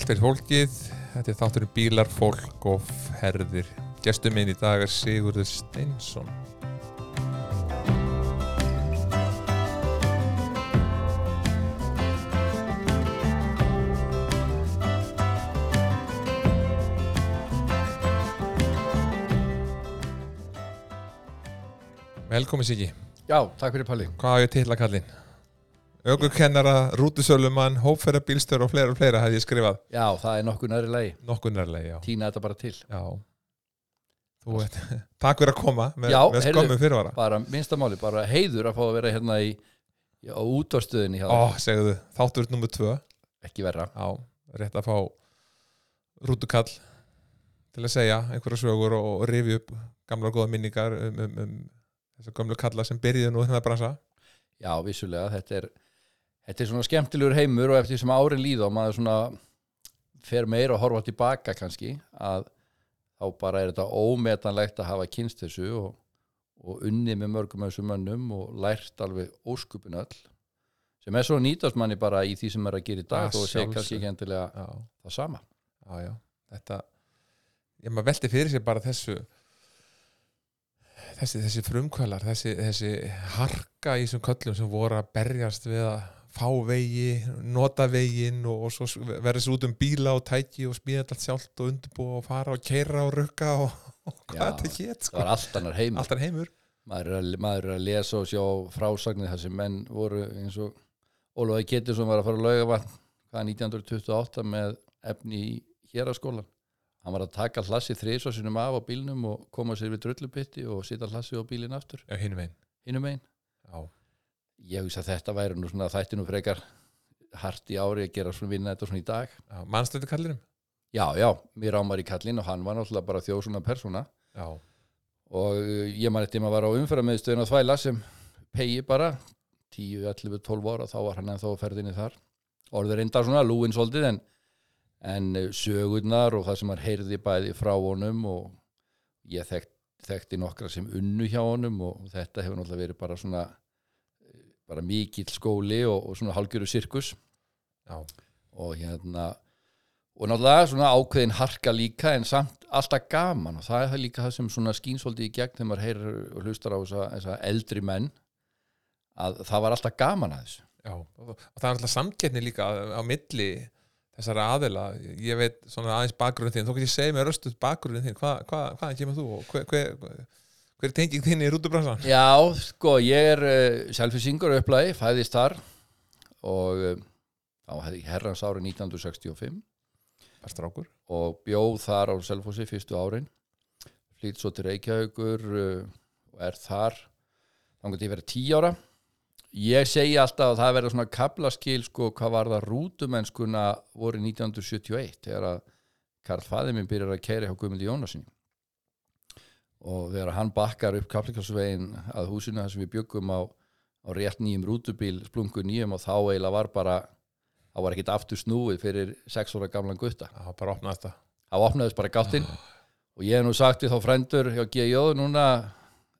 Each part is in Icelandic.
Sælt er fólkið, þetta er þátturinn bílar, fólk og herðir. Gestur minn í dag er Sigurður Steinsson. Velkomin Siggi, Já, takk fyrir Palli. hvað ég til að kallinn? Ögurkennara, rútusölumann, hópferðarbílstör og fleira og fleira hefði ég skrifað. Já, það er nokkuð næri lagi. Nokkuð nærlega, já. Týna þetta bara til. Já Þú veit, takk fyrir að koma með, Já, með heyrðu. skömmu fyrirvara Bara minnstamáli, bara heiður að fá að vera hérna í, á útvarstöðinni Ó, segðu, þáttur nummer tvö Ekki verra. Já, rétt að fá rútukall til að segja einhverja sögur og, og rifi upp gamla góða minningar um, um, um þessar gömlu kalla sem byrjuðu nú þegar bransa Já, vissulega, þetta er, þetta er svona skemmtilegur heimur og eftir því sem árin líða og maður svona fer meira að horfa tilbaka kannski að þá bara er þetta ómetanlegt að hafa kynst þessu og, og unni með mörgum af þessum mönnum og lært alveg óskupin öll sem er svo nýtast manni bara í því sem er að gera í dag og sé kannski ekki endilega Já, það sama. já, já. Þetta, ég maður velti fyrir sér bara þessu þessi, þessi frumkvælar þessi, þessi harka í þessum köllum sem voru að berjast við að fá vegi, nota veginn og, og svo verður þessu út um bíla og tæki og smíða allt sjálft og undirbúa og fara og keira og rukka og, og hvað Já, þetta hétt Það sko. var allt annar heimur. Alltaf heimur. Maður er, að, maður er að lesa og sjá frásagnir þar sem menn voru eins og Ólafur Ketilsson var að fara að lauga hvað 1928 með efni í héraskólan hann var að taka hlassi þrísvað sinum af á bílnum og koma sér við drullupitti og sita hlassi á bílinn aftur. Já, hinum einn hinum einn Já, ég hugsa að þetta væri nú svona þætti nú frekar hart í ári að gera svona vinna þetta svona í dag. Já mannstöðu kallinum? Já, já, mér ámar í kallinn og hann var náttúrulega bara þjóðsuna persóna. Og uh, ég man eftir maður var á umferðarmiðstöðin að þvæla sem pegi bara 10, 11, 12 ára þá var hann ennþá á ferðinni þar. Orður reyndar svona lúin svolítið en, en uh, sögurnar og það sem hann heyrði bæði frá honum og ég þekkt, þekkti nokkra sem unnu hjá honum og þetta hefur náttúrulega verið bara svona bara mikill skóli og, og svona hálgjöru sirkus. Já, og hérna og náttúrulega svona ákveðin harka líka en samt alltaf gaman. Og það er það líka það sem svona skínsóldi í gegn þegar maður heyrir og hlustar á þessa, þessa eldri menn að það var alltaf gaman að þessu. Já og, það er alltaf samkettni líka á, milli þessara aðila. Ég veit svona aðeins bakgrunn þín þú getur segið mér röstuð bakgrunn þín Hva, hva, hvaðan kemur þú og hver, hver, hver er tenging þín í rútubransan? Já, sko, ég er uh, selfisingur upplæði, fæðist þar og uh, hefði ég herrans árið 1965 Bara strákur? Og bjóð þar á Selfossi fyrstu árin. Flýtt svo til Reykjavíkur uh, og er þar. Þannig að ég verið tíu ára. Ég segi alltaf að það verður svona kaplaskil sko hvað var það rútumennskuna voru 1971 þegar að Karl Fæði minn byrjar að keira hjá Guðmundi Jónasin og þegar hann bakkar upp kaplikarsvegin að húsinu þar sem við byggum á, á rétt nýjum rútubíl splungu nýjum og þá eiginlega var bara það var ekkit aftur snúið fyrir sex ára gamlan gutta. Já, bara opnaðist það. Það opnaðist bara gáttinn. Og ég hef nú sagt við þá frændur hjá G.J. núna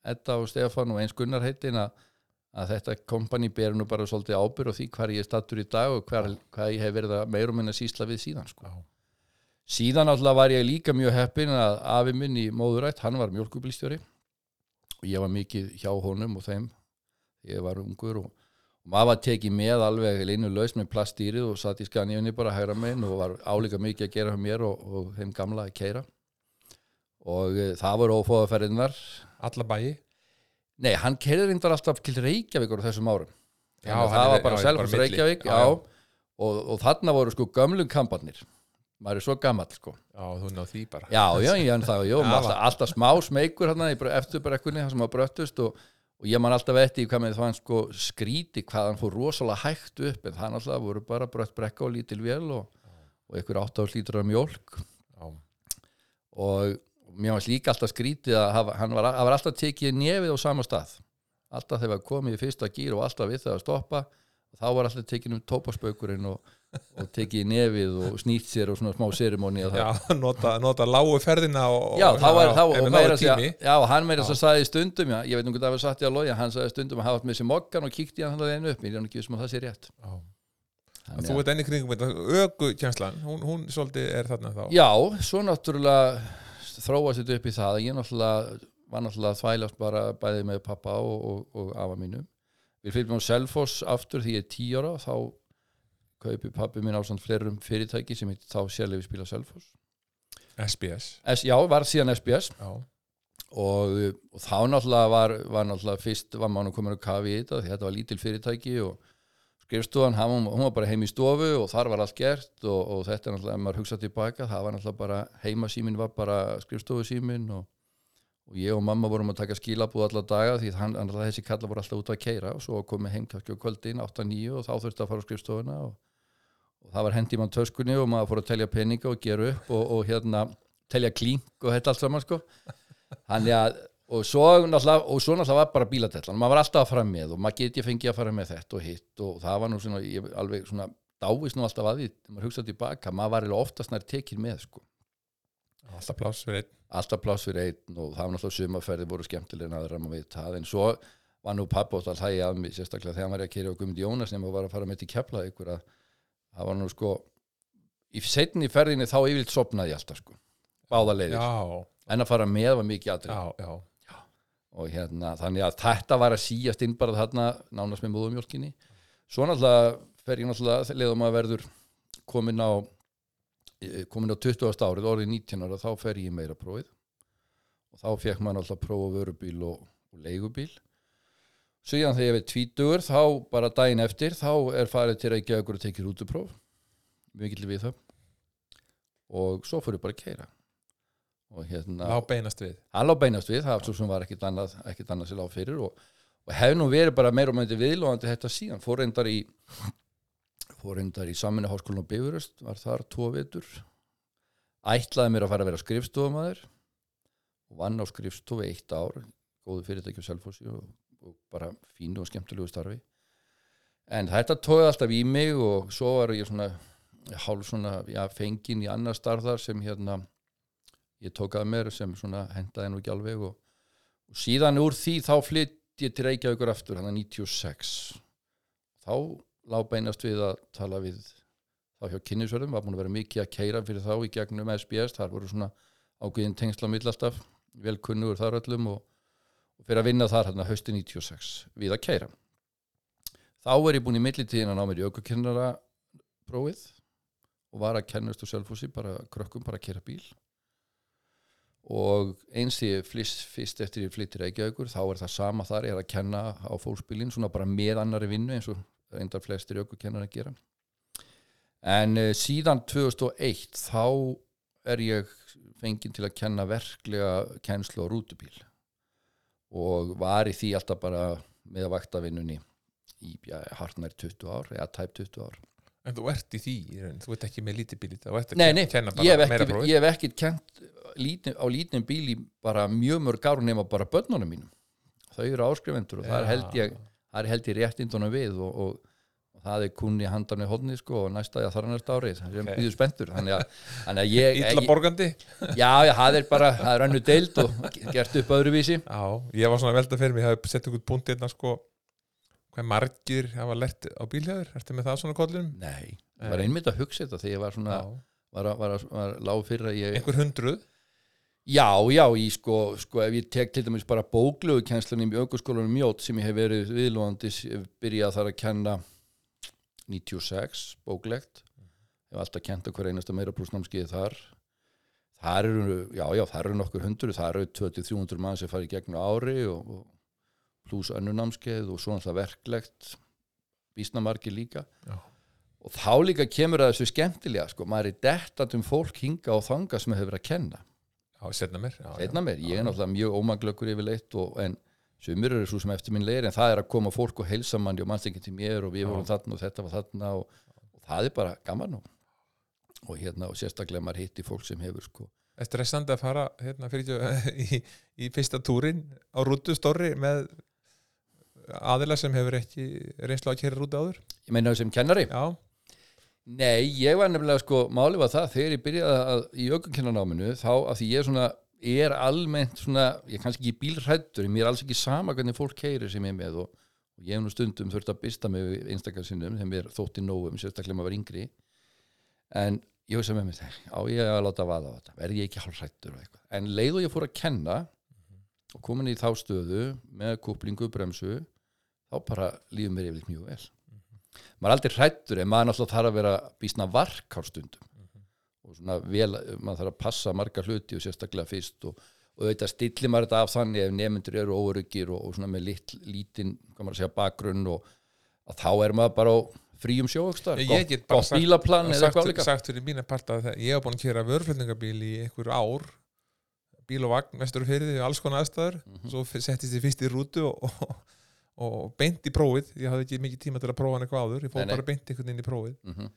Edda og Stefán og eins Gunnar heitin að, að þetta kompani ber nú bara svolítið ábyrð og því hvar ég er stattur í dag og hvar, hvað ég hef verið að meira og minna sísla við síðan sko. Já, síðan alltaf var ég líka mjög heppin að afi minn í móðurætt, hann var mjölkubilstjóri og ég var mikið hjá honum og þeim. Ég var ungur og, og maður var tekið með alveg leinu laus með plastýrið og satt í skaníunni bara hægra megin og var álíka mikið að gera mér og, og þeim gamla að keira og e, það voru ófóðaferðinar alla bæi? Nei, hann keirði reyndar alltaf til Reykjavíkur á þessum árum. Já, að það var bara milli. Reykjavík já, já. Og, og þarna voru sko gömlum kampanir maður er svo gamall sko. Já, þú náðu því bara. Já, já, ég en það, já, Já, alltaf, alltaf smá smeykur hérna í bre- eftirbrekkunni það sem að bröttust og, og ég man alltaf eftir hvað með það sko skríti hvað hann fór rosalega hægt upp en það alltaf voru bara brött brekka og lítil vél og, og einhver átt á lítur af mjólk. Já, og mér var líka alltaf skrítið að hafa, hann var, hann var alltaf tekið nefið á sama stað. Alltaf þegar komið í fyrsta gýr og alltaf við það að stoppa þá var alltaf tekið um tópaspaukurinn og, og tekið nefið og snýtt sér og svona smá sérimóni já nota, nota lágu ferðina og, Já, þá var en og meira tími. já, og hann meira að sagði stundum, já, ég veit nú hvað það var satt í að loja, hann sagði stundum að hafa haft með sér mokkan og kíkti hann það einu upp, ég er hann ekki sem að það sé rétt. Já. Þannig Þú ert enni kringum þetta. Ögu kjænslan, hún, hún svolítið er þarna þá. Já, svo náttúrulega þróast þetta upp í það. Ég náttúrulega var náttúrulega þvælast bara bæði með pappa og, og, og afa mínum. Við fylgjum á Selfoss aftur því ég er tí ára þá kaupi pappi minn á samt flerum fyrirtæki sem heit þá sérlefi spila Selfoss. SBS S, Já, var síðan SBS Já, og, og þá náttúrulega var, var náttúrulega fyrst var mánu komin að kafi í þetta þetta var lítil fyrirtæki og skrifstofan, hann, hún var bara heim í stofu og þar var allt gert og, og þetta er náttúrulega, ef maður hugsa tilbaka, það var náttúrulega bara heimasímin var bara skrifstofusímin og, og ég og mamma vorum að taka skilabúð alla daga því hann, þessi kalla voru alltaf út að keira og svo komið heimkakki á kvöldin 8-9 og þá þurfti að fara á skrifstofuna og, og það var hendi mann töskunni og maður fór að telja peninga og gera upp og, og hérna telja klink og þetta allt saman sko. Þannig að og svo náttúrulega, var bara bílatellan maður var alltaf að fara með og maður geti fengið að fara með þetta og hitt og það var nú svona ég, alveg svona dáist nú alltaf að því þegar maður hugsaði tilbaka, maður var eiginlega oftast nær tekið með sko, alltaf pláss fyrir einn. Alltaf pláss fyrir einn og það var náttúrulega sumaferði voru skemmtilega en aðra maður veit það, en svo var nú pappa alltaf hlægi að mig, sérstaklega þegar maður er að keri á Guðmund Jónas nema var að fara með til kepla ykkur að það var nú sko í setni ferðinni þá yfirleitt sopnaði ég alltaf sko, báða leiðir. Já, en að fara með var mikið aðrið og hérna, þannig að þetta var að síast inn bara þarna nánast með móðumjólkinni svo náttúrulega fer ég náttúrulega leðum að verður komin á eh, komin á 20. árið, orðið 19 ára þá fer ég meira prófið. Og þá fekk maður náttúrulega prófa vörubíl og, og leigubíl síðan þegar ég veit tvítugur þá bara daginn eftir þá er farið til Reykjavíkur og tekið rútupróf. Mikill við það og svo fyrir bara að keira og hérna Lá beinast við? Hann lá beinast við, það svo sem var ekkit annað, ekkit annað sér lág fyrir og, og hef nú verið bara meira og meira viðlóðandi þetta síðan, fór reyndar í fór reyndar í saminu háskólan og bifurust, var þar tvo vetur. Ætlaði mér að fara að vera skrifstofumæður og vann á skrifstofu eitt ár góðu fyrirtæki á Selfossi og, og bara fínu og skemmtilegu starfi. En þetta tóði alltaf í mig og svo var ég svona hálf svona, já, fengin í annar starðar sem hérna ég tók að mér sem svona hendaði nú ekki alveg og, og síðan úr því þá flytt ég til Reykjavíkur aftur hann að 96 þá lá beinast við að tala við þá hjá kynnisverðum, var búin að vera mikið að keira fyrir þá í gegnum SBS, þar voru svona ákveðin tengsla á milli alltaf vel kunnugur þar öllum og, og fyrir að vinna þar hann að hausti 96 við að keira þá er ég búin í millitíðin að ná mér í aukakennara prófið og var að kennast á Selfossi, bara krökkum, bara að kera bíl. Og eins því fyrst, eftir ég flyttir Reykjavíkur þá er það sama þar, ég er að kenna á fólksbílinn svona bara með annari vinnu eins og reyndar flestir aukukennar að gera. En uh, síðan 2001 þá er ég fenginn til að kenna verklega kennslu á rútubíl og var í því alltaf bara með að vakta vinnunni í ja, hartnær 20 ár eða tæp 20 ár. En þú ert í því, þú ert ekki með lítið bíl þú ert að Nei, nei, kenna bara meira ekki, prófið. ég hef ekki kent lítin, á lítinn bíl í bara mjög mörg ár nema bara börnunum mínum. Þau eru áskrifendur og það er held ég held ég réttindunum við og, og, og það er kunni handan með hodni sko, og næsta ég þar næsta árið sem Ok. okay. býður að, að ég, Ítla ég borgandi já, já, það er bara, það er önnu deild og gert upp öðruvísi Já, ég var svona að velta fyrir mig, ég hafði sett ykkur punkt hérna sko hvað margir hafa lert á bílhjöður, ertu með það svona kollum? nei, ég var einmitt að hugsa þetta þegar ég var svona, var, að- var, að- var, lág fyrir að ég Einhver hundruð? Já, já, í sko, sko ef ég tek til dæmis bara bóklögu kennslunum í aukurskólanum mjót sem ég hef verið viðlóðandi byrjað þar að kenna 96 bóklegt. Hef alltaf kent hver einasta meira plussnámskeið þar. Þar eru, já, já, þar eru nokkur hundur þar eru 2300 mann sem farið gegn ári og, og pluss önnunámskeið og svo alltaf verklegt vísnamarki líka. Já. og þá líka kemur að þessu skemmtilega sko, maður er dettat um fólk hinga og þanga sem hefur að kenna. Já, setna mér já, einna mér, ég er náttúrulega mjög ómaglökkur yfirleitt og, en sumir eru svo sem eftir minn leir en það er að koma fólk og heilsa manni og mannst til mér og við vorum þarna og þetta var þarna og, og það er bara gaman og, og hérna og sérstaklega maður hitti fólk sem hefur sko. Er stressandi að fara hérna fyrir í, í fyrsta túrin á rútu stórri með aðila sem hefur ekki reynslu að kera rútu áður? ég meina sem kennari, Já, nei, ég var nefnilega sko, máli var það þegar ég byrjaði að, í aukunkennarnáminu þá að því ég svona er almennt svona, ég er kannski ekki bílrættur mér er alls ekki sama hvernig fólk keirir sem ég er með og, og ég hef nú stundum þurft að byrsta mig við einstakar sinnum þegar mér þótti nógum, sérstaklega maður var yngri. En ég hugsa með mér á ég að láta vaða á þetta, verði ég ekki hálfrættur en leið og ég fór að kenna og komin í þá stöðu með kúplingu, bremsu þá bara lífum mér yfirleitt mjög vel. Maður er aldrei hrættur en maður náttúrulega þarf að vera bísna vark á stundum og svona vel, maður þarf að passa marga hluti og sérstaklega fyrst og, og auðvitað stillir maður þetta af þannig ef nefndur eru óryggir og, og svona með lit, lítinn, maður að segja, bakgrunn og að þá er maður bara á fríum get gott, bílaplan eða eitthvað líka. sagt fyrir mína parta að ég hef búin að kera vörflutningabíl í einhver ár bíl og vagn, vestur og fyrir og alls konar aðstæður. Mhm. svo f- settist ég fyrst í rútu og, og, og beint í prófið. Ég hafði ekki mikið tíma til að prófa hann eitthvað áður. Ég nei. bara beint einhvern veginn í prófið. Mm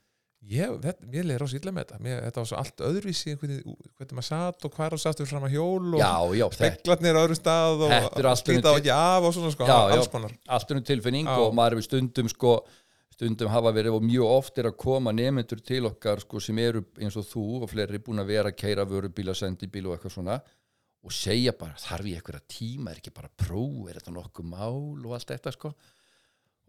ég, þetta, mér leiði rosa illa með þetta. Mér, þetta var svo allt öðruvísi hvernig, hvernig maður satt og hvar og satt við fram að hjól og speklarnir á öðru stað og er slíta á ekki af og svona sko, Já, alls konar. allt um tilfinning Já. og maður hefur stundum sko, stundum hafa verið og mjög oft er að koma nefnendur til okkar sko, sem eru eins og þú og fleiri búin að vera að keira vörubíla, sendibíl og eitthvað svona og segja bara þarf ég eitthvað tíma, er ekki bara próf? Er þetta nokkuð mál? og allt þetta sko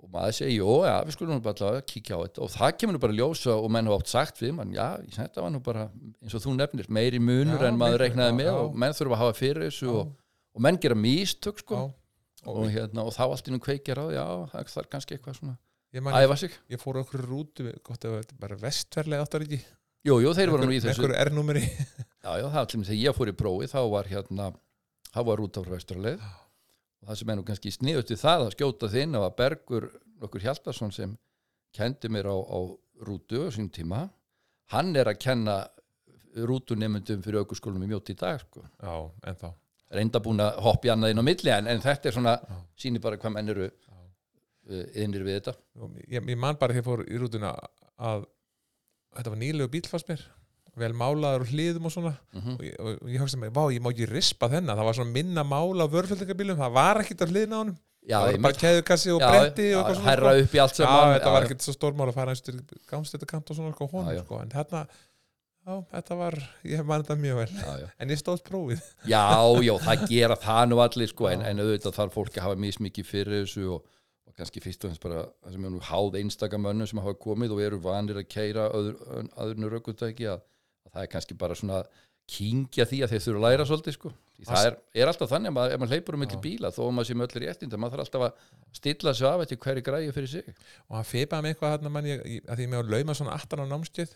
og maður segir, jó, já, við skulum bara að kíkja á þetta. Og það kemur nú bara að ljósa og menn hafa oft sagt við mann, já, þetta var nú bara eins og þú nefnir, meiri munur Já, en maður miklu, reiknaði já, með já. og menn þurfa að hafa fyrir þessu og, og menn gera místök sko. Og, hérna, og þá allt innum kveikjar á já, það er kannski eitthvað svona æfa sig, ég fór okkur rútu gott ef þetta bara vestverlega áttar ekki jú, jú, þeir voru nú í þessu. já, já, það allir með þegar ég fór í prófi þá var hérna, þá var út á vesturleið og það sem er nú kannski sniðust við það að skjóta þinn og að Bergur okkur Hjaltarsson sem kendi mér á, á rútu á sínum tíma. Hann er að kenna rútunemundum fyrir aukurskólum í mjóti í dag sko. já, en þá reynda búin að hoppa í annað inn á milli en, en þetta er svona, Já. sýnir bara hvað menn eru uh, innir við þetta. Ég, ég man bara þegar fór í rútuna að þetta var nýlegu bíl fannst mér vel málaður og hliðum og svona. Mm og ég, og ég hugsa mig, vá, ég má ekki rispa þennan. Það var svona minna mála á vörfjöldingabílum það var ekkert á hliðina á honum. Já, það var bara keðukassi og já, bretti já, og eitthvað svona herra sko. upp í allt já, saman þetta já, var ekkert svo stórmál að fara eins til gámstættu kant og svona sko, Já, já. sko. en þarna, já, þetta var ég hef mann þetta mjög vel, já, já. en ég stóð prófið. Já, já, það gera það nú allir sko, en, en auðvitað þarf fólk að hafa mismikið fyrir þessu og, og kannski fyrst og fremst bara það sem er nú háð einstaka mönnum sem hafa komið og eru vanir að keira öður, öðrunu rökkutæki að, að það er kannski bara svona kingja því að þeir þurfa að læra svolítið sko. Það er, er alltaf þannig að maður, ef maður hleypur um milli bíla þó að maður sé með öllu réttinda, maður þarf alltaf að stilla sig af eftir hverju græði fyrir sig. Og hann fipaði mig eitthvað þarna mann ég, ég- að því ég með að lauma svona 18 á námskeið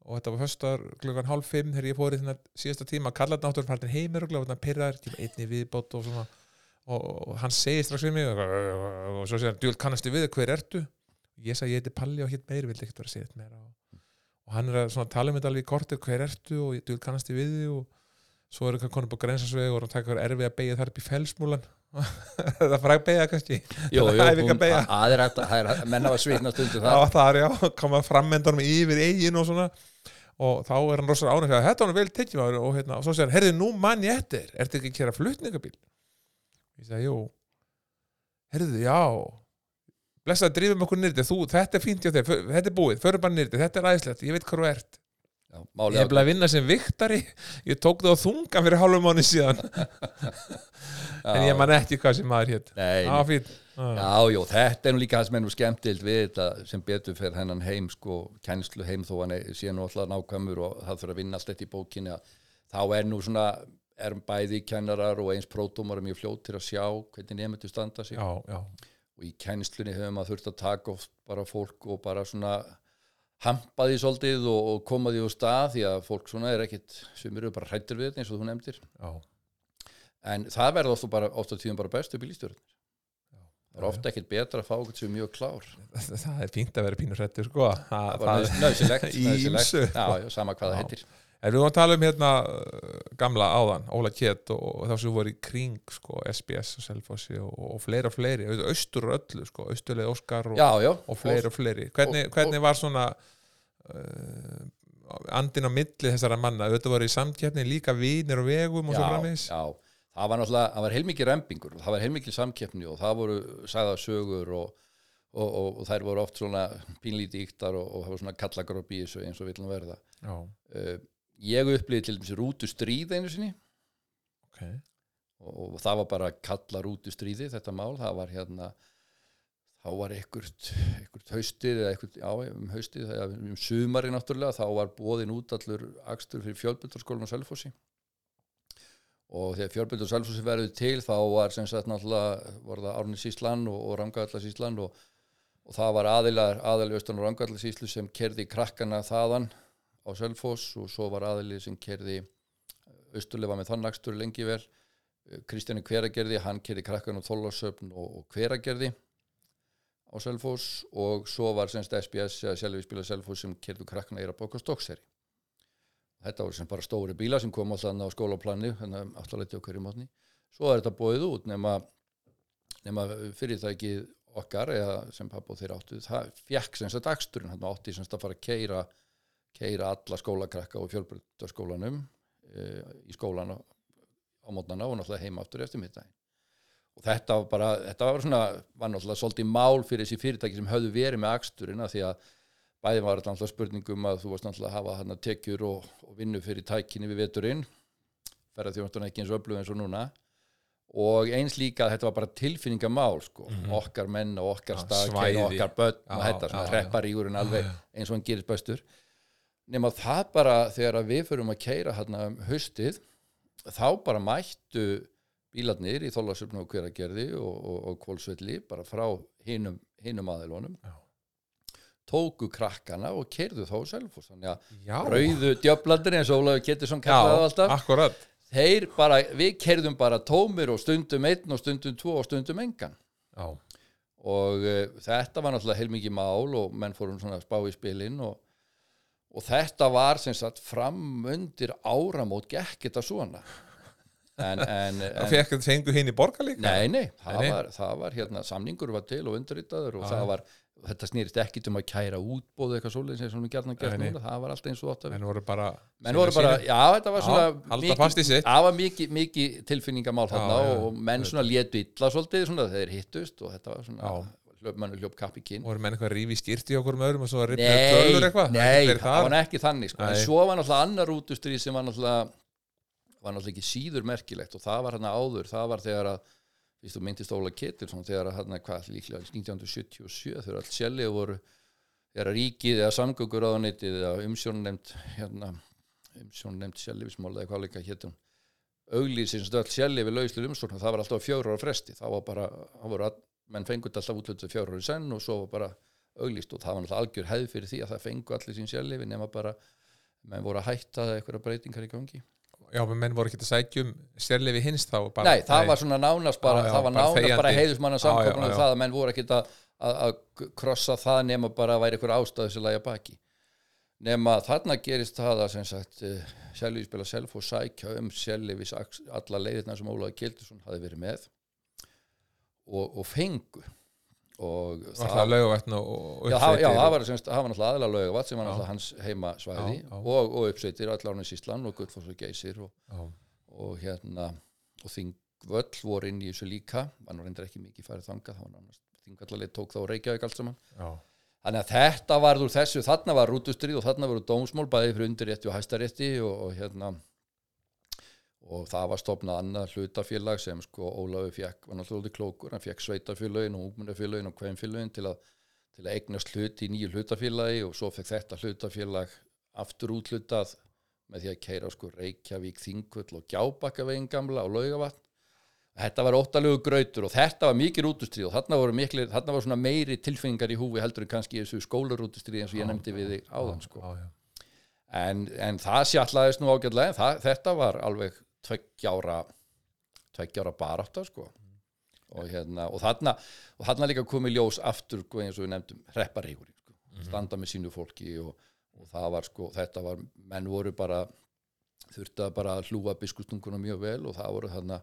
og þetta var föstar klukkan hálf 5 þegar ég fór í þennan síðasta tíma kallat náttúrulega færðin heimir og gláð pyrraður, tíma einni viðbót og svona. Og, og hann segir strax við mig og, svo segir hann, djúl kannastu við hver ertu ég sagði ég heiti Palli og hitt meiri vildi ekkert vera að segja þetta meira? Og, og hann er að tala um þetta alveg í kortið hver ertu og djúl kannastu við þig og svo er eitthvað konum på grensasveg og hann taka hver erfið að beigja þar upp í felsmúlan það fræk beigja kannski. Beygja. það er hægt að- það er- menn hafa svitnast undir það það var þar, já, koma frammendanum yfir eigin og svona. Og þá er hann rosalega ánægð þetta var nú vel tekið maður og, hérna, og svo segir hann, herðu, nú mann ég eftir ertu ekki að kera flutningabíl? Ég segi, jú. Herðu, já blessaði drifum okkur nýrti, þú, þetta er fínt hjá þér. Þetta er búið, förum bara nýrti, þetta er æðislegt. Ég veit hvað þú ert, Já, ég hef bara að vinna sem viktari. Ég tók það á þunga fyrir hálfum mánu síðan. En ég man ekki hvað sem maður hétt Nei, já, fínt. Já, Já, þetta er nú líka það sem er nú skemmtild við þetta sem betur fyrir hennan heim sko, kennslu heim þó hann er- sé nú alltaf nákvæmur og það fyrir að vinna allt þetta í bókinni að þá er nú svona er bæði kennarar og eins prótómar mjög fljótir að sjá hvernig nefndu standa sig. Já, já, og í kennslunni hefur maður þurft að taka oft bara fólk og bara svona hampa því svolítið og, og koma því á stað því að fólk svona er ekkit sem eru bara hrættir við þetta eins og þú nefndir. Já, en það verður ofta, bara, ofta tíðum bara bestu bílstjórn það er ofta ekkit betra að fá okkur sem er mjög klár. Það er fínt að vera pínur hrættur sko. Það, það var nöðsilegt Í já, sama hvað það heitir En við vorum að tala um hérna uh, gamla áðan, Óla Kjett og, og þá sem voru í kring sko, SBS og Selfossi og, og fleiri og fleiri, austur öllu sko, austurleið Óskar og, já, já, og fleiri og fleiri. Hvernig, hvernig var svona uh, andin á milli þessara manna? Auðvitað voru í samkeppni líka vinir og vegum og svo já, framvegis. já, það var náttúrulega það var heilmikið rembingur, það var heilmikið samkeppni og það voru sagðasögur og, og, og, og þær voru oft svona pínlítið yktar og, og var svona kallagróp í þessu eins og viljum verða uh, ég upplýði til dæmis rútu stríð einu sinni. Ok. og, og það var bara kalla rútu stríði þetta mál, það var hérna þá var einhvert, haustið eða einhvert, já, um haustið þegar um sumari náttúrulega, þá var bóðin út allur akstur fyrir fjölbyrðarskólan á Selfossi. Og þegar fjölbyrður og Selfossi verður til þá var sem sagt náttúrulega var það Árni Síslan og, og Rangallar Síslan og, og það var aðilar aðali Östan og Rangallar Síslu sem kerði krakkana þaðan á Selfoss og svo var aðili sem kerði Östurlefa með þann akstur lengi vel. Kristjáni Hveragerði, hann kerði krakkana á Þóllarsöfn og, og Hveragerði á Selfoss. Og svo var semst SBS eða Selvi spila Selfoss sem kerðu krakkana eira bók og stokkseri þetta voru sem bara stóri bíla sem kom alltaf á skólaplanni að í mótni svo er þetta bóðið út nema, nema fyrirtækið okkar eða sem pappa og þeir áttu það fjekk sem sagt dagsturinn hann átti sem sagt að fara að keira keira alla skólakrakka og fjölbrytarskólanum e, í skólan á, mótnana og náttúrulega heima aftur eftir mittægin og þetta var bara, þetta var svona var náttúrulega svolítið mál fyrir þessi fyrirtæki sem höfðu verið með aksturinn að því að bæði var alltaf spurningum að þú varst alltaf að hafa þarna tekjur og, og vinnu fyrir tækinni við veturinn ferða þjóðan ekki eins og öflug eins og núna. Og eins líka að þetta var bara tilfinningamál sko, mm -hmm. okkar menn og okkar stað, okkar börn og þetta svona hrepparígurinn alveg eins og hann gerist bestur nema það bara þegar við förum að keira hérna um höstið þá bara mættu bílarnir í þólarsöfnu og hveragerði og, og, og kvólsvelli bara frá hinum, hinum aðilónum Já. Tóku krakkana og kerðu þá að rauðu djöflandir eins og Ólaður Kettisson kallaði alltaf akkurat. þeir bara, við kerðum bara tómir og stundum einn og stundum tvo og stundum engan. Já. og uh, þetta var náttúrulega heilmikið mál og menn fórum svona spá í spilin og, og þetta var sem sagt fram undir áramót gekk þetta svona. En, en, það fekk þetta sengu hinn í borgarleika nei, nei, það, nei. Var, það var hérna samningur var til og undirritaður og Já. það var þetta snýrist ekkit um að kæra útbóðu eitthvað svolítið sem við gætna gert núna það var alltaf eins og ótt menn voru bara, menn voru bara já þetta var svona það var mikið miki tilfinningamál þarna og menn svona létu illa svolítið svona þeir hittust og þetta var svona mann hljóp kapp í kinn. Voru menn eitthvað rífi skýrt í okkur með öðrum og svo að ripna tölur eitthvað? nei, það var ekki þannig sko. en svo var náttúrulega annar útustrið sem var náttúrulega var náttúrulega ekki síður merkilegt og það var hérna áður. Það var þegar að Vist, þú myndist Óla Ketilsson þegar að hann hvað líklega 1977 þegar allt sjælið voru þegar ríkið eða samgöngur á neytið eða umsjón nefnd hérna, umsjón nefnd sjælifismál eða hvað líka héttum auglýsins allt sjælið við lauslu umsjón það var alltaf fjóru ára fresti. Það var bara, það voru menn fengut alltaf útlötu í senn og svo var bara auglýst og það var alltaf algjör hefð fyrir því að það fengu allir sín sjælið nema bara, menn voru að hætta eitthvað breytingar í gangi. Já, menn voru ekki að sækjum sérlefi hins þá bara, Nei, það nei. var svona nánast bara, já, já, það var nánast bara, bara heiðusmanna samkvöpunum um það að menn voru ekki að, að, að krossa það nema bara að væri einhver ástæðu sem lægja baki. Nema þarna gerist það að sem sagt sérlefi spila self og sækja um sérlefi alla leiðirna sem Ólaður Kildursson hafi verið með og, og fengu. Og það var laugavætn og uppsveitir já, já, það var, semst, það var náttúrulega aðalega laugavætt sem var náttúrulega hans heimasvæði já, og, og uppsveitir allarinn í Ísland og Guðfoss og Geysir og, og hérna og Þingvöll voru inn í þessu líka var nú reyndir ekki mikið farið þanga Þingvallalið tók þá Reykjavík allt saman. Þannig að þetta var úr þessu þarna var rútustrið og þarna voru dómsmól bæði fyrir undirrétti og hæstarétti og, og hérna og það var stopnað annað hlutafélag sem sko Ólafi fekk, var náttúrulega klókur hann fekk sveitafélagin og ungmyndafélagin og hvemfélagin til, til að eignast hlut í nýju hlutafélagi og svo fekk þetta hlutafélag aftur útlutað með því að keira sko Reykjavík, Þingvöld og Gjábakavegin gamla og Laugavatn. Þetta var óttalegu grautur og þetta var mikið rútustrið og þarna voru, mikli, þarna voru meiri tilfengar í húfi heldur en kannski þessu skólarútustrið eins og ég nefndi við þig áðan sko. á, en, en það sjallaðist nú ágjörlega en þetta var alveg tveggjára tveggjára barátta sko. Og hérna og þarna og þarna líka komið ljós aftur sko, eins og við nefndum hrepparíkur sko, mm standa með sínu fólki og, og það var sko þetta var menn voru bara þurfti að bara hlúa biskustunguna mjög vel og það voru þarna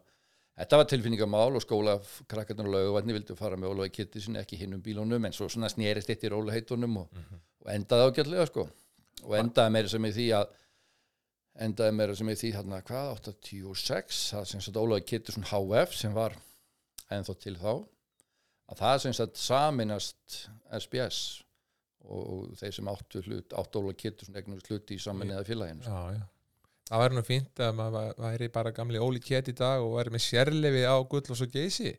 þetta var tilfinningamál og skóla krakkarnar og löguvarni vildu fara með Ólaði Kitty sinni ekki hinn um bílunum en svo svona snýrist eitt í róliheitunum og, mm -hmm. og endaði ágjörlega sko. Og endaði meira sem í því að endaði meira sem er því hérna hvað, 86 það sem sagt Ólaði Kittursson HF sem var ennþá til þá að það sem sagt saminast SBS og þeir sem áttu hlut átt Ólaði Kittursson egnast hlut í saminniða félaginu Já, já. Það væri nú fínt að maður væri bara gamli Óli Kett í dag og væri með sérlefi á gull og geysi.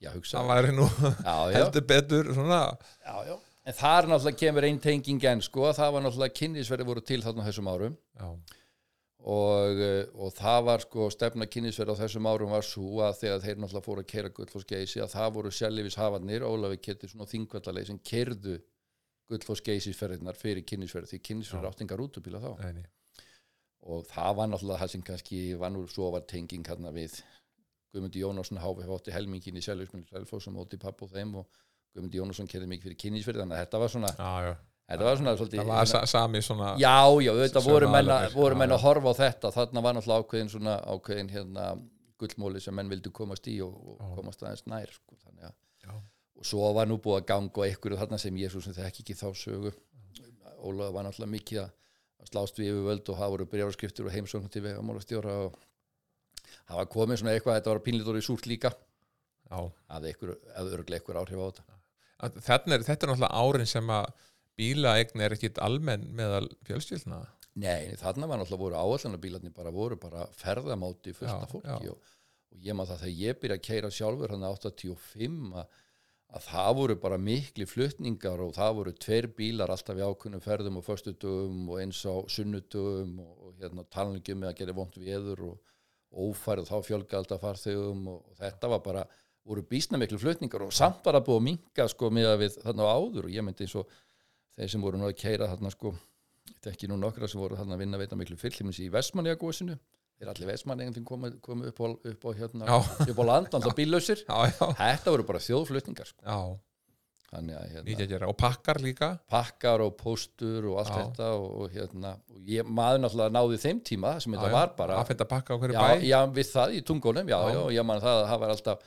Já, hugsa það væri nú já, já, heldur betur svona. Já, já. en þar náttúrulega kemur einn tenging en sko, það var náttúrulega kynnisverði voru til þarna þessum árum. Já, og, eh, og það var sko stefna kynnisverð á þessum árum var svo að þegar þeir náttúrulega fóru að keira gullfossgeysi að það voru sjálfífis hafarnir Ólafi Kettisson og Þingvallalegi sem kerðu gullfossgeysisferðinar fyrir kynnisverð því kynnisverð Já. áttingar útubíla þá nei. og það var náttúrulega það sem kannski var nú svo var tenging hérna við Guðmundi Jónásson háfi hótti helmingin í sjálfífisminn Selfoss og móti papp og þeim og Guðmundi Jónásson kerði mikið fyrir kynnisverð þannig að þetta var svona, já, já. Þetta var svona svolítið, það var sa sami svona Já, já, þetta voru menn, að, voru menn að horfa á þetta. Þarna var náttúrulega ákveðin svona ákveðin hérna gullmóli sem menn vildu komast í og, og komast aðeins nær sko, þannig að já, og svo var nú búið að ganga á einhverju þarna sem Jésús sem þekki ekki þá sögu. Ólaður var náttúrulega mikið að slást við yfirvöld og það voru brjárskriftur og heimsókn til vegamálastjóra og var komið svona eitthvað þetta var pínlítur í súrt líka. Að örglega einhver áhrif á þetta. Er, þetta er náttúrulega árin sem að bílaegn er ekkit almenn meðal fjölskyldna Nei, þarna var náttúrulega voru áallanabílarnir bara voru bara ferðamáti fullt Já, af fólki já. og, og ég maður það þegar ég byrja að keira sjálfur hann 85 að, að það voru bara mikli flutningar og það voru tveir bílar alltaf í ákunnum ferðum og föstudugum og eins á sunnudugum og, og hérna talningum með að gera vont viður og, og ófærið þá fjölga alltaf farþegum og, og þetta var bara voru býsna miklu flutningar og samt bara búið að minka sko með að við þarna áður og ég myndi eins og þeir sem voru nú að keira þarna sko þetta ekki nú nokkra sem voru þarna að vinna veita miklu fyllhimins í Vestmanniagósinu þeir allir Vestmanniagin komu, komu upp, á, upp á hérna, Já. upp á land alltaf bíllausir. Já, já, þetta voru bara þjóðflutningar sko. já, þannig að hérna, að og pakkar líka. Pakkar og póstur og allt Já. þetta og, og hérna og ég, maður náttúrulega náði þeim tíma sem þetta var bara að fenda pakka á hverju já, bæ. já, við það í tungónum, já, Já. já, ég man það, það var alltaf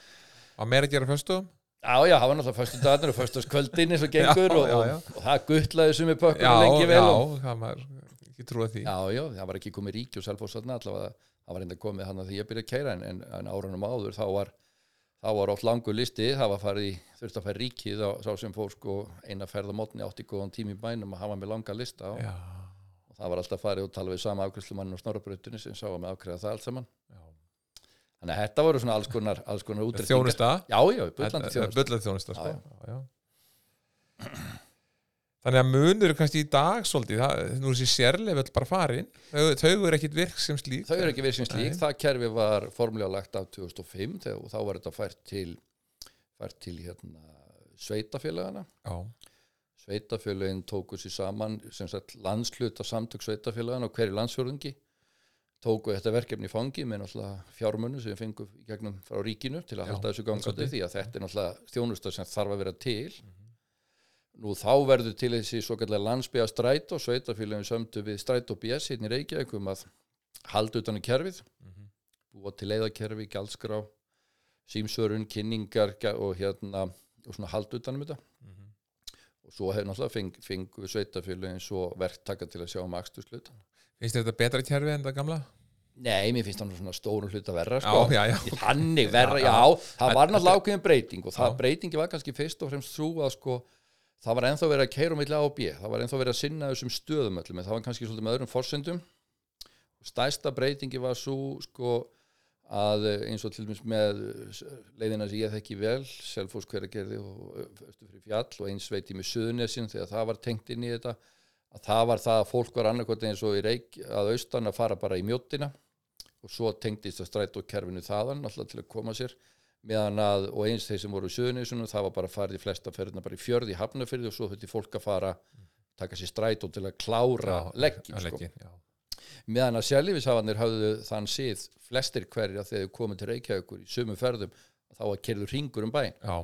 og meira að gera föstum Já, já, það var náttúrulega föstu dagarnir og föstaskvöldin eins og gengur Já, og, já, og, já. og það guttlaði já, pökkunum lengi vel já, og, það maður ekki trúa því. Já, já, það var ekki komið ríki og selfos þarna allavega, það var enda komið hann að því ég byrjaði að keira en, en, árunum áður þá var þá var oft langur listi, það var farið í þurfti að færa ríkið á sá sem fór sko eina ferð á mótni átti góðan tími bænum að hafa með langa lista og, já, og það var alltaf farið og tala við sama afgjörslumann þannig að þetta voru svona alls konar, alls konar útrettingar þjónusta? Já, já, bullandi þjónusta. bullandi þjónusta sko. Já, já, þannig að munur kannski í dag svolítið, það, nú er þessi sérleif öll bara farin, þau, þau eru ekkit virk sem slík. Þau eru ekki verið sem slík, það kerfi var formulega lagt af 2005 þegar, og þá var þetta fært til fært til hérna sveitafélagana já, sveitafélagin tóku sér saman sem sagt landsluta samtök sveitafélagana og hverju landsfjörðungi tóku þetta verkefni fangi með náttúrulega fjármunnu sem við fengum í gegnum frá ríkinu til að Já, halda þessu gangandi því að þetta er náttúrulega þjónusta sem þarf að vera til. Nú þá verður til þessi svo kallega landsbyggja strætó sveitafélagin sömdu við strætó BS hérna í Reykjavík um að halda utan í kerfið. Mhm. búa til leiðakerfi, gjaldskrá símsörun, kynningar og hérna og svona halda utan um þetta. Mhm. og svo hefur náttúrulega feng, fengu sveitafélagin svo verktaka til að sjá um akstuslut finnst þetta betra kerfi en það gamla? Nei, mér finnst það svona stórum hluta verra já, sko. já, já, Þannig verra, Já, já, já. það var náttúrulega ákveðin breyting og það Já. breytingi var kannski fyrst og fremst svo að sko það var ennþá verið að keira um milli A og B það var ennþá verið að sinna þessum stöðum öllum en það var kannski svolítið með öðrum forsendum stærsta breytingi var svo sko að eh, eins og til dæmis með eh, leiðina sem ég þekki vel Selfoss hveragerði og östu fyrir fjall og eins veit ég með Suðunesin þegar það var tengt inn í þetta að það var það að fólk var annarkvæmt eins og í reik að austan að fara bara í mjóttina og svo tengdist að strætó kerfinu þaðan alltaf til að koma sér meðan að, og eins þeir sem voru í Suðunesunum það var bara að fara í flesta ferðina bara í fjörði, hafnafyrði og svo þetta fólk að fara taka sér strætó til að klára leggin sko. meðan að sjálfífishafanir hafðu þann síð flestir hverja þegar þau komið til Reykjavíkur í sömu ferðum þá að kerður ringur um bæinn. Já,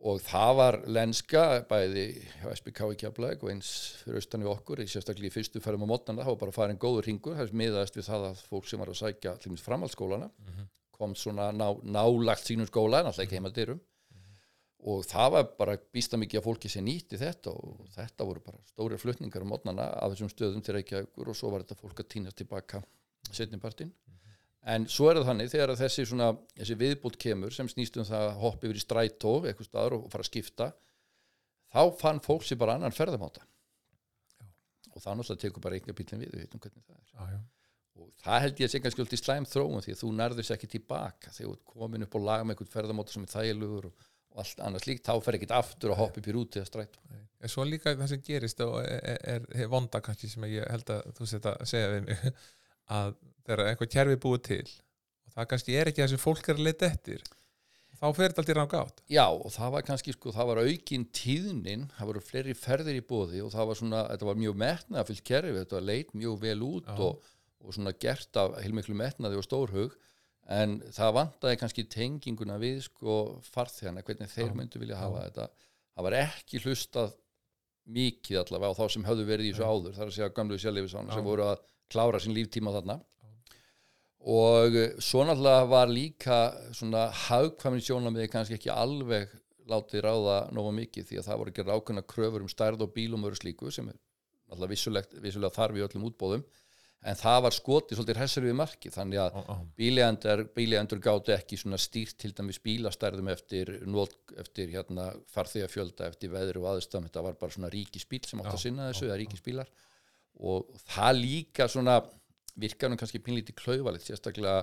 og það var lenska bæði SBK í Keflæk og eins fyrir austan við okkur, í sérstaklega í fyrstu ferðum á mótnana, það var bara farin góður ringur það miðaðist við það að fólk sem var að sækja til dæmis framhaldsskólana kom svona ná, nálagt sínum skóla en alltaf ekki heima dyrum. Og það var bara býsta mikið af fólki sem nýtti þetta og þetta voru bara stóri flutningar á mótnana af þessum stöðum til Reykjavíkur og svo var þetta fólk að týnast tilbaka setnipartin en svo er það þannig þegar að þessi, svona, þessi viðbútt kemur sem snýst um það að hoppa yfir í strætó eitthvað staðar og fara að skipta þá fann fólk sér bara annan ferðamáta. Og það náttúrulega tekur bara einhver bílinn við, við veitum hvernig það er. Já, já. og það held ég að sé kannski alltaf slæm þróun því að þú nærður sér ekki tilbaka. Þegar þú komin upp og laga með einhvern ferðamóta sem er þægilegur og, og allt annað slíkt, þá fer ekkit aftur að hoppa upp í rúti eða strætó. Svo líka það sem gerist og er, er, er vonda kannski sem ég held að þú set að segja við mig að þegar eitthvað kerfi er búið til og það kannski er ekki það sem fólk er að leita eftir þá fer þetta alltaf ranga átt Já, og það var kannski, sko, það var aukin tíðnin, það voru fleiri ferðir í bóði og það var svona, þetta var mjög metnaða fyllt kerfi, þetta var leit mjög vel út Já. og, og svona gert af heilmiklu metnaði og stórhug en það vantaði kannski tenginguna við sko farþegana, hvernig þeir Já. myndu vilja Já. hafa þetta það var ekki hlustað mikið allavega á þá sem höfðu verið í þessu áður það er að segja gamlu sjálfleifisána Já. sem voru að klára sín líftíma þarna. Og eh, svo náttúrulega var líka svona hagkvæmni sjónamiði kannski ekki alveg látið ráða nógu mikið því að það voru ekki rákuna kröfur um stærð og bílum og öru slíku sem er náttúrulega vissulega þarf í öllum útbóðum en það var skotið svolítið hressur við marki þannig að bílegandur, bílegandur gátu ekki svona stýrt til dæmis bílastærðum eftir, eftir hérna, farþegafjölda, eftir veðri og aðstöðum þetta var bara svona ríkisbíl sem átt að sinna þessu, já, eða ríkisbílar og það líka svona virkar nú kannski pínlítið klauvalegt sérstaklega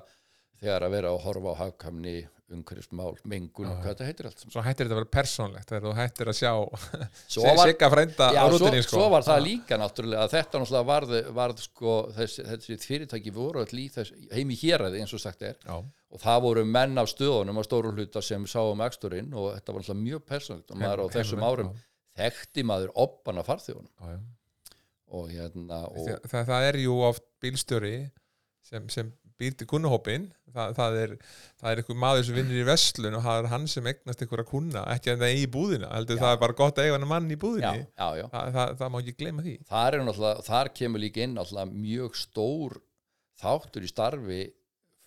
þegar að vera að horfa á hagkamni umhverfismál, mengun og hvað þetta heitir allt svo hættir þetta að vera persónlegt þegar þú hættir að sjá Svo sigga frænda Já, á svo, rútinni sko. svo var það líka náttúrulega að þetta náttúrulega varð, varð sko, þessi, þessi fyrirtæki voru öll í þess, heimi héræði eins og sagt er. Já, og það voru menn af stöðunum á stóru hluta sem sá um eksturinn og þetta var náttúrulega mjög persónlegt og maður á þessum árum þekkti maður oppan já, já. Og hérna og, Það, það, það er jú oft bílstjóri sem, sem býr til kunnuhópin það, það, er, það er einhver maður sem vinnur í vestlun og það er hann sem eignast einhverja kunna ekki að það eigi í búðina heldur Já. það er bara gott að eiga hann mann í búðinni. Já, já það, má ekki gleyma því. Þar, er þar kemur líka inn náttúrulega mjög stór þáttur í starfi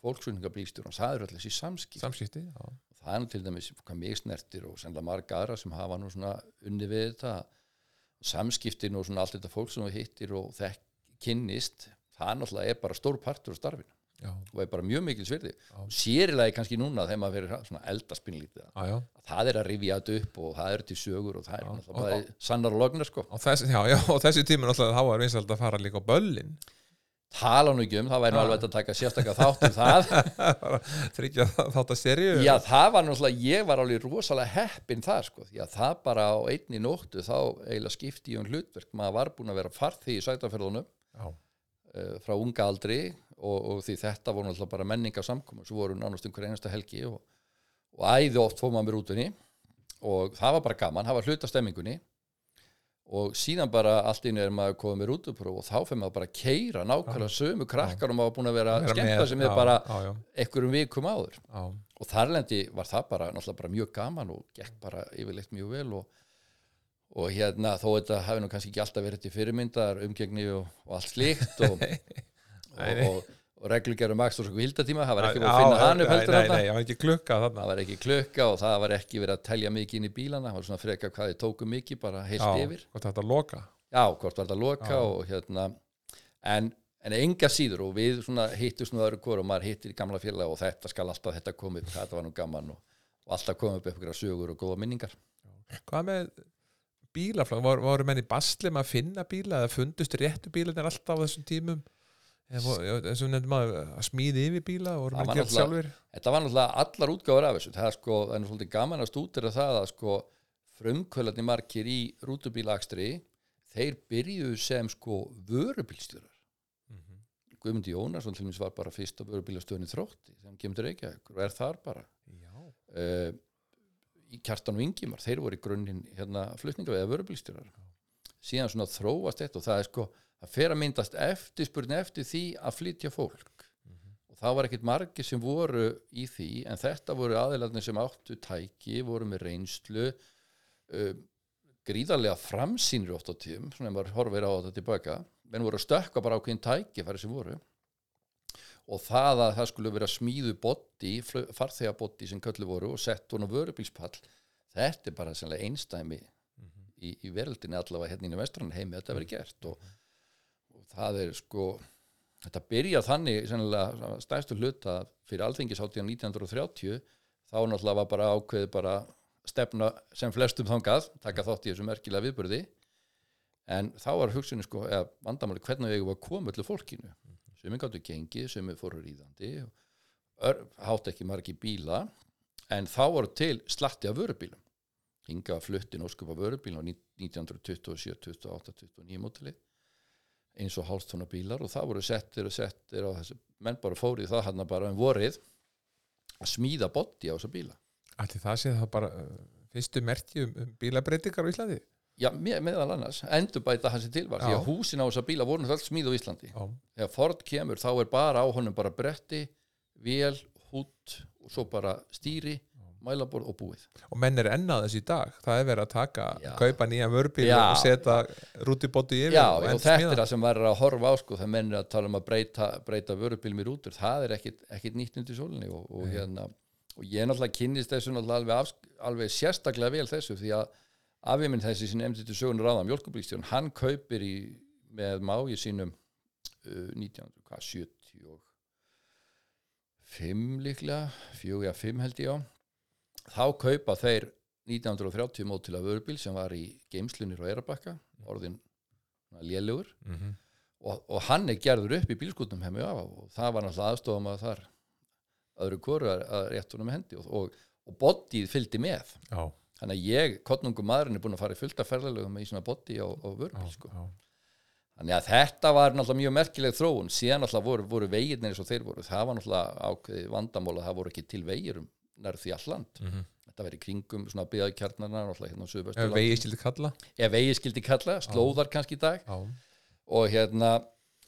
fólksvöndingabílstjórn það eru allir þessi samskipt samskipti já. það er til dæmis hvað mig snertir og sennilega marga aðra sem hafa nú svona unni við þetta samskiptin og svona allt þetta fólk sem við hittir og þekk kynnist það náttúrulega er bara stór partur á starfinu Já, og er bara mjög mikil svirði Já. sérilegi kannski núna þegar maður verið svona eldaspinnlítið já. það er að rifja þetta upp og það er til sögur og það er Já. náttúrulega bara sannar og lognar sko Og þessi, já, og þessi tíma náttúrulega þá var vinsald að fara líka á böllin tala nú ekki um, það væri nú Já. alveg að taka sérstakka þátt um það. Þryggja þátt að serju Já, það var náttúrulega, ég var alveg rosalega heppinn það sko, að það bara á einni nóttu þá eiginlega skipti ég um hlutverk, maður var búin að vera farþi í sætaferðunum já, uh, frá unga aldri og, og því þetta voru náttúrulega bara menninga samkomu, svo voru nánast einhver einasta helgi og, og æði oft fór maður með rútunni og það var bara gaman, það var hluta stemmingunni og síðan bara allt inn er maður komið með rútupróf og þá fyrir maður bara að keira nákvæmlega sömu krakkar og maður búin að vera að skemmta sem er bara einhverjum vikum áður. Já, og þarlendi var það bara náttúrulega bara mjög gaman og gekk bara yfirleitt mjög vel og, og hérna þó þetta hafi nú kannski ekki alltaf verið til fyrirmyndar umgengni og, og allt slíkt og, og, og, reglugerum Max og hildatíma, það var ekki Já, verið að finna hann upp nei, heldur nei, þarna. nei, það var ekki klukka þarna. Það var ekki klukka og það var ekki verið að telja mikið inn í bílana, það var svona freka hvað þið tóku mikið bara heilt já, yfir. hvort þetta að loka? Já, hvort var þetta að loka Já. og hérna en, en enga síður og við svona hittust nú öðru hvort og maður hittir í gamla félag og þetta skal alltaf þetta koma upp, þetta var nú gaman og, og alltaf koma upp einhverja sögur og góða minningar. Hvað með bílaflag, voru, voru menn í basli með að finna bíla eða fundust réttu bílarnir alltaf á þessum tímum? já, eins og nefndum að smíði yfir bíla voru Það menn var gert náttúrulega- sjálfur Þetta var náttúrulega allar útgáfur af þessu. Það er sko, það er svolítið gaman að stúdera það að sko frumkvölarnir margir í rútubílakstri þeir byrjuðu sem sko vörubílstjórar. Mhm. Guðmundi Jónasson til mér var bara fyrst á vörubílastöðunni þrótti sem kemur til Reykjavík og er þar bara. Uh, í Kjartan og Ingimar þeir voru í grunninn hérna flutninga eða vörubílstjórar síðan svona þróast þetta og það er sko það fer að myndast eftirspurni eftir því að flytja fólk. Og það var ekkert margir sem voru í því en þetta voru aðeilarnir sem áttu tæki, voru með reynslu uh, gríðarlega framsýnir oft á tíum svona ef maður horfir á þetta tilbaka. Menn voru að stökka bara ákveðin tækifæri sem voru. Og það að það skulle vera smíðu botti, farþegaboddi sem köllu voru og sett hún á vörubílspall þetta er bara einstæmi í, í veröldinni allavega hérna í vestrann heimi þetta verið gert. Og það er sko þetta byrja þannig sennilega stærstu hluta fyrir alþengisáttíðan 1930 þá náttúrulega var bara ákveð bara stefna sem flestum þangað taka þátt í þessu merkilega viðburði. En þá var hugsunni sko eða vandamáli hvernig við eigum að koma öllu fólkinu? Sem er gáttu gengið, sem er fóru ríðandi hátt ekki margi bíla en þá voru til slatti af vörubílum. Hinga fluttin óskupa vörubíl á 1927, 28, 29 mótili eins og hálftóna bílar og það voru settir og settir og þessi menn bara fóri það hann bara um vorið að smíða botti á þessa bíla. Allir það sé það bara uh, fyrstu merki um, um bílabreitingar á Íslandi? Já, með, meðal annars, endur bæta hans til var því að húsin á þessa bíla voru náttúrulega smíð á Íslandi. Já, þegar Ford kemur þá er bara á honum bara bretti, vél, hút og svo bara stýri mælaborð og búið. Og menn er ennað þessu í dag. Það er verið að taka, Já. kaupa nýjan vörbíl og setja rútibóti yfir Já, og og þetta smíða. er það sem verður að horfa á sko, það mennir að tala um að breyta, breyta vörubílum í rútur, það er ekkit, nýtt undir sólinni og, og hérna og ég náttúrulega kynnist þessu náttúrulega alveg, alveg sérstaklega vel þessu því að afið minn þessi sem nefndi til sögunar ráða mjölkubílstjórn, hann kaupir í, með mági sínum uh, 1975 líklega, 4-5 held ég á þá kaupa þeir 1930 mótilega vörubíl sem var í geimslunir og erabakka orðin lélugur Mhm. og, og hann er gerður upp í bílskutnum hemmi af og það var náttúrulega aðstofum að þar öðru koru að, að rétt honum hendi og, og, og bodyð fylgdi með. Já, þannig að ég, kottnungum maðurinn er búin að fara í fullt af ferðalögum í svona á, á já, vörubíl sko. þannig að þetta var náttúrulega mjög merkileg þróun. Síðan náttúrulega voru, voru vegirnir eins og þeir voru. Það var náttúrulega ákveði vandamál að það voru ekki til vegir um nær því alland Mhm. þetta verið kringum svona byggðakjarnarna náttúrulega hérna á Ef Suðvesturlandi vegi skildi kalla? Ef vegi skildi kalla, slóðar kannski í dag. Já, og hérna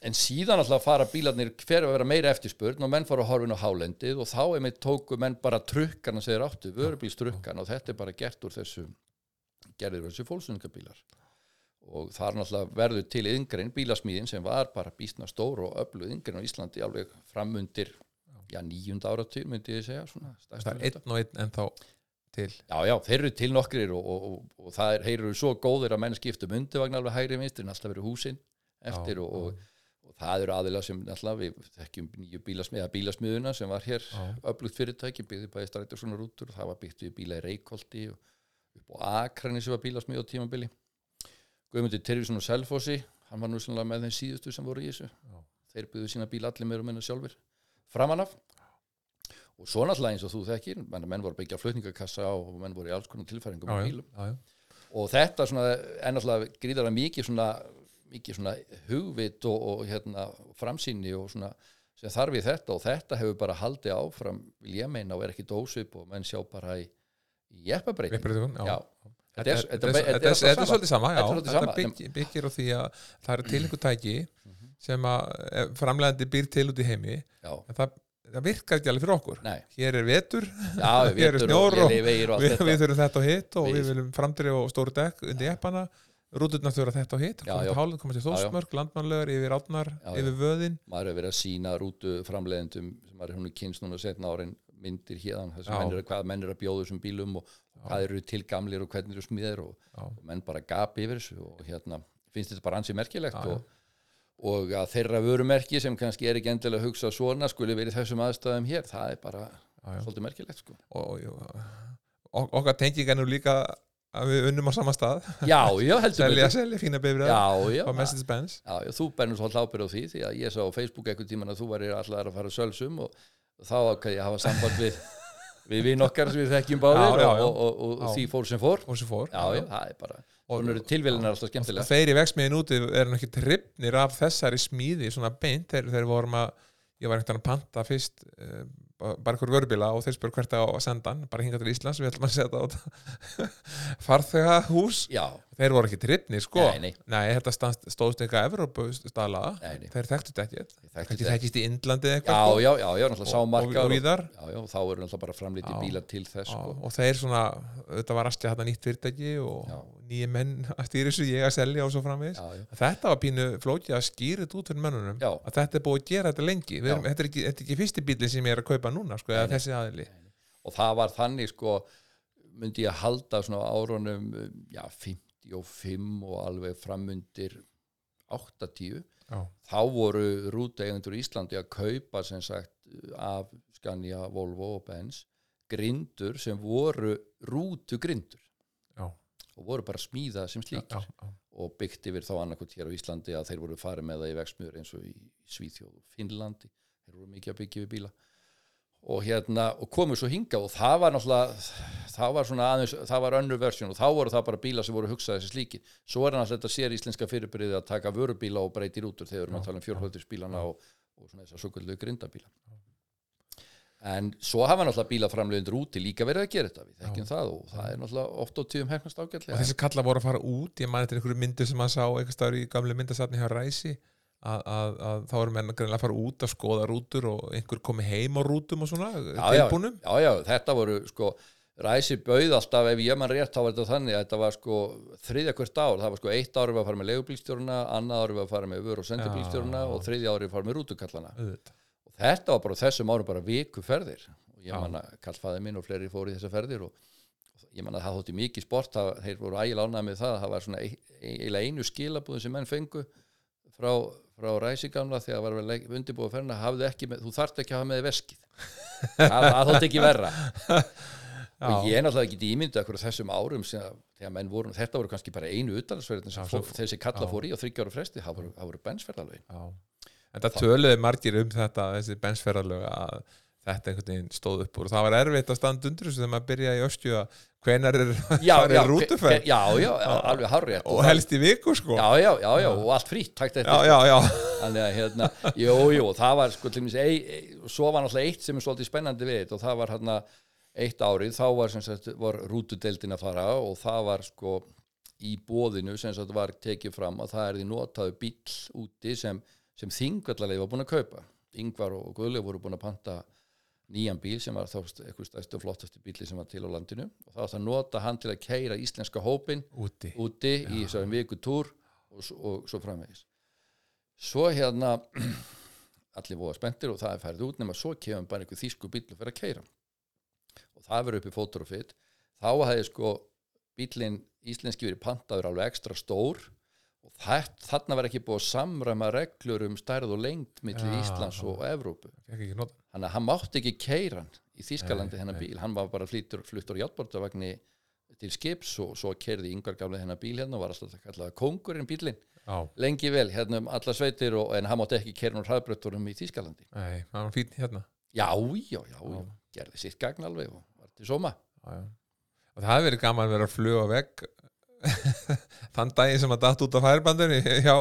en síðan alltaf fara bílarnir hver að vera meira eftirspurn og menn fara að horfin á hálendið og þá einmitt tóku menn bara trukkana sem þeir áttu, vörubílstrukkan? Og þetta er bara gert úr þessu gerðir þessu fólksungabílar og það er náttúrulega verður til yngrein bílasmíðin sem var bara býstna stór og öfluð yngrein á Íslandi alveg framundir já, nýjunda áratur myndi ég segja svona, það er einn og einn en þá til? Já, já, þeir eru til nokkrir og, og, og, og það er, eru svo góðir að menn skiptum undivagn alveg hægri vinstri en alltaf verið húsin eftir Já, og, og, og það eru aðila sem alltaf við þekkjum nýju bílasmiða bílasmiðuna sem var hér öflugt fyrirtæki byggði bæði strættir svona rútur og það var byggt við bíla í Reykholti og upp á Akrani sem var bílasmið á tímabili. Guðmundur Tyrfisson og Selfossi hann var nú sannlega með þeim síðustu sem voru í þessu. Já. þeir byggðu sína bíla allir meira og menna sjálfur framan af og svo náttúrulega eins og þú þekkir menn, menn voru að byggja flutningakassa og menn voru í alls konar tilfæringum á já, bílum já, já. og þetta svona er náttúrulega gríðara mikið svona, mikið svona hugvit og, og hérna framsýni og svona sem þarf í þetta og þetta hefur bara haldið áfram vil ég meina og er ekki dósip og menn sjá bara í. Já. Þetta er- svolítið sama. Þetta byggir, á því að það eru til einhver tæki Mhm. Sem að framlegandi býr til út í heimi Já, en það, það virkar ekki alveg fyrir okkur nei, hér er vetur, já, Hér er snjór og og og allt við, við þurfum þetta og hitt og Við- við viljum framdrif og stóru dekk undir eppana rúturnar þurfa þetta og hitt Já, já. hálun, koma til Já, já. þósmörk, landmannlegar yfir átnar, Já, já. yfir vöðin maður hefur verið að sína rútu framleiðendum sem maður er kynst núna setna árin myndir hérna, Já. hvað menn eru að bjóða þessum bílum og hvað eru til gamlir og hvernig eru smiðir og, Já. og menn bara gapi yfir þessu og hérna finnst þetta bara ansið merkilegt Já, já. og, og að þeirra vörumerki sem kannski er ekki endilega að hugsa svona skuli verið þessum aðstæðum hér, það er bara Já, já. svolítið merkilegt sko. Og, og, og okkar tenging er nú líka að við unnum á sama stað. Já, já, heldur selja, selja fína Já, já, á Mercedes-Benz. Já, já, þú bennur svolítið ábyrð á því því að ég sá á Facebook einhvern tíman að þú væri allar að fara sölsum og, og þá ákveði ég að hafa samband við við vinn okkar sem við þekkjum báðir og, og, og, og því fór sem fór. Og svo fór. Já, já, það er bara Og- Svona eru tilvílinar alltaf skemmtilega þeir í vegsmiðin úti er nú ekki trippnir af þessari smíði svona beint. Þegar þeir vorum að ég var einhvern veginn að panta fyrst uh, bara einhver vörubíla og þeir spur hvert að senda hann bara hinga til Íslands, við ætlum að setja á farþega hús Já, þeir voru ekki trippni sko. Nei, nei. nei þetta stóðst eitthvað Evrópustala, þeir þekktu þetta ekki þekktu þetta ekki í Indlandi eitthvað já, sko. já, já, já náttúrulega sámarka og, og, og, og þá eru náttúrulega bara framlítið bíla til þess sko. og þeir svona, þetta var aðstja hætta nýtt fyrirtæki og nýje menn að stýri þessu, ég að selja og svo framvis þetta var pínu flókið að skýra þetta út fyrir mönnunum, að þetta er búið að gera þetta lengi. Erum, þetta, er ekki, þetta er ekki fyrsti bíli sem ég er að kaupa núna sko, og það var þannig sko myndi ég að halda svona áronum já, 50 65 og alveg framundir 80 Já. þá voru rútegendur í Íslandi að kaupa sem sagt af Scania, Volvo og Benz grindur sem voru rútugrindur. Og voru bara smíðað sem slíkir. Já, já, og byggt yfir þá annarkot hér á Íslandi að þeir voru farið með það í vexmjör eins og í Svíþjóð og Finnlandi. Þeir voru mikið að byggja við bíla og hérna, og komu svo hinga og það var náttúrulega það var svona aðeins, það var önnur versjón og þá voru það bara bíla sem voru hugsaði þessi slíki svo er náttúrulega þetta sér íslenska fyrirbyrðið að taka vörubíla og breytir út úr þegar við erum að tala um fjórhaldisbílana og, og svona þessar kvöldu grindabíla en svo hafa náttúrulega bílaframlegundur úti líka verið að gera þetta við þekkjum það og það er náttúrulega oft á tíðum hefnast og ágætlega þessi kalla voru að fara út ég til einhverju myndu sem maður sá einhver staður í gamle myndasatni hjá Ræsi að, að, að þá eru menn að fara út að skoða rútur og einhver komi heim á rútum og svona já, já, tilbúnum. já, já, þetta voru sko ræsi bauð alltaf, ef ég mann rétt þá var þetta þannig að þetta var sko þriðja hvert ár, það var sko eitt árið var að fara með legubílstjóruna, annað árið var að fara með vör og sendibílstjóruna Já. og þriðja árið fara með rútukallana. Og þetta var bara þessum árum bara viku ferðir. Og ég Já. man að kallfæði minn og fleiri fóru í þessar ferðir og ég man að það þótti mikið sport það, þeir voru ægilega ánægð með það það var svona eiginlega einu skilabúðin sem menn fengu frá, frá ræsi gamla þegar var vel undirbúið ferna hafði ekki með, þú þarft ekki að hafa með veskið það, það þótti ekki verra og ég er náttúrulega ekki ímyndið okkur á þessum árum sem að, voru, þetta voru kannski bara einu utalagsverðin sem Já, svo- þessi kalla já. fór í á þryggjára fresti, það voru, það voru bensferðalveg Já. En það töluði margir um þetta þessi bensferðalög að þetta einhvern veginn stóð upp úr. Og það var erfitt að standa undir þessu þegar maður byrjaði í öskju að hvenar er, er rútuferð já, já, alveg hárrétt. Og helst í viku sko. Já, já, já, já, og allt já. þannig að hérna, jú, jú, það var sko, til ei, ei, svo var náttúrulega eitt sem er svolítið spennandi við þetta og það var hérna eitt árið, þá var sem sagt, var rútudeldin að fara og það var sko í bóðinu sem sagt var tekið fram að það er því notaðu bíl úti sem, sem þingvallarleið var búin að kaupa. Yngvar og Guðlega voru búin að panta nýjan bíl sem var þá eitthvað stærstu og flottasti bíli sem var til á landinu. Og var það að nota hann til að keira íslenska hópin úti. úti í þessari viku túr og, og svo framvegis. Svo hérna allir voða spenntir og það er færið út nema svo kemur bara einhver þýsku bíl og fyrir að keira og það verður upp í fyrt þá hefði sko bílinn íslenski verið pantaður alveg ekstra stór og það, þarna var ekki búið að samræma reglur um stærð og lengd milli Já, Íslands og Evrópu. Fékk ekki nota. Að hann mátti ekki keira hann í Þískalandi hennar bíl, hann var bara flýttur, fluttur á játbortavagni til skips og svo kerði yngvar gamli hennar bíl hérna og var alltaf að kalla kongurinn bílinn Já, lengi vel hérna um alla sveitir og, en hann mátti ekki keira nú hraðbrötturum í Þískalandi nei, það var fín hérna. Já, já, já, já, gerði sitt gagn alveg og var til sóma. Já, og það hefði verið gaman að vera að fluga vegg þann daginn sem að datt út af færbandunni hjá,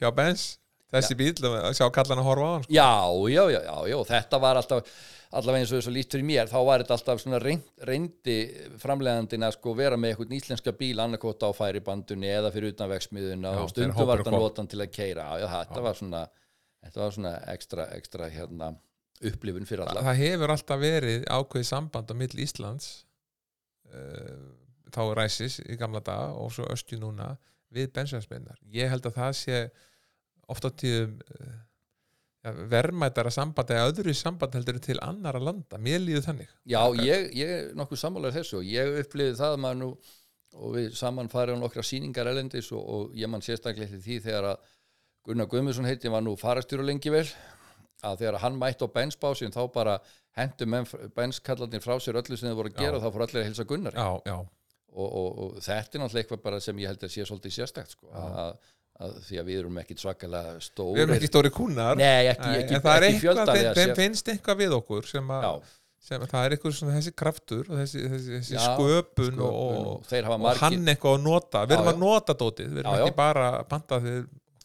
hjá Benz þessi bíl og sjá kallan að horfa á hann sko. já, já, já, já, já, þetta var alltaf allavega eins og þess að lítur í mér þá var þetta alltaf svona reynd, reyndi framlegandina sko vera með eitthvað íslenska bíl annarkot á færibandunni eða fyrir utan vegsmiðuna Já, og hópurinn var þetta notan til að keira já, þetta var svona þetta var svona ekstra, ekstra hérna upplifun fyrir alla. það hefur alltaf verið ákveðið samband á mill Íslands uh, þá ræsis í gamla daga og svo östju núna við bensinspennar ég held að það sé oft á tíðum uh, ja, verðmætara samband eða öðru samband heldur til annara landa, mér líður þannig. Já, ég, ég er nokkuð sammálar þessu og ég upplifði það að maður nú og við saman farið á nokkra sýningar elendis og, og ég mann sérstaklega því þegar að Gunnar Guðmundsson heiti var nú farastjóru lengi vel að þegar hann mætti á bensbásin þá bara hendur menn benskallarnir frá sér öllu sem þið voru að gera Já. og þá fór allir að hilsa Gunnar. Já, já, og, og, og þetta er náttúrulega eitthvað sem ég held að sé svolítið sérstakt sko, að, að því að við erum ekkit svakalega stóri við erum ekki stóri kúnar Nei, ekki, ekki, en það er eitthvað, þeim, finnst eitthvað við okkur sem að, að það er eitthvað svona þessi kraftur og þessi, þessi, þessi Já, sköpun, sköpun. og, og og hann eitthvað að nota. Við erum Já, að nota dótið, við erum Já, ekki bara að panta því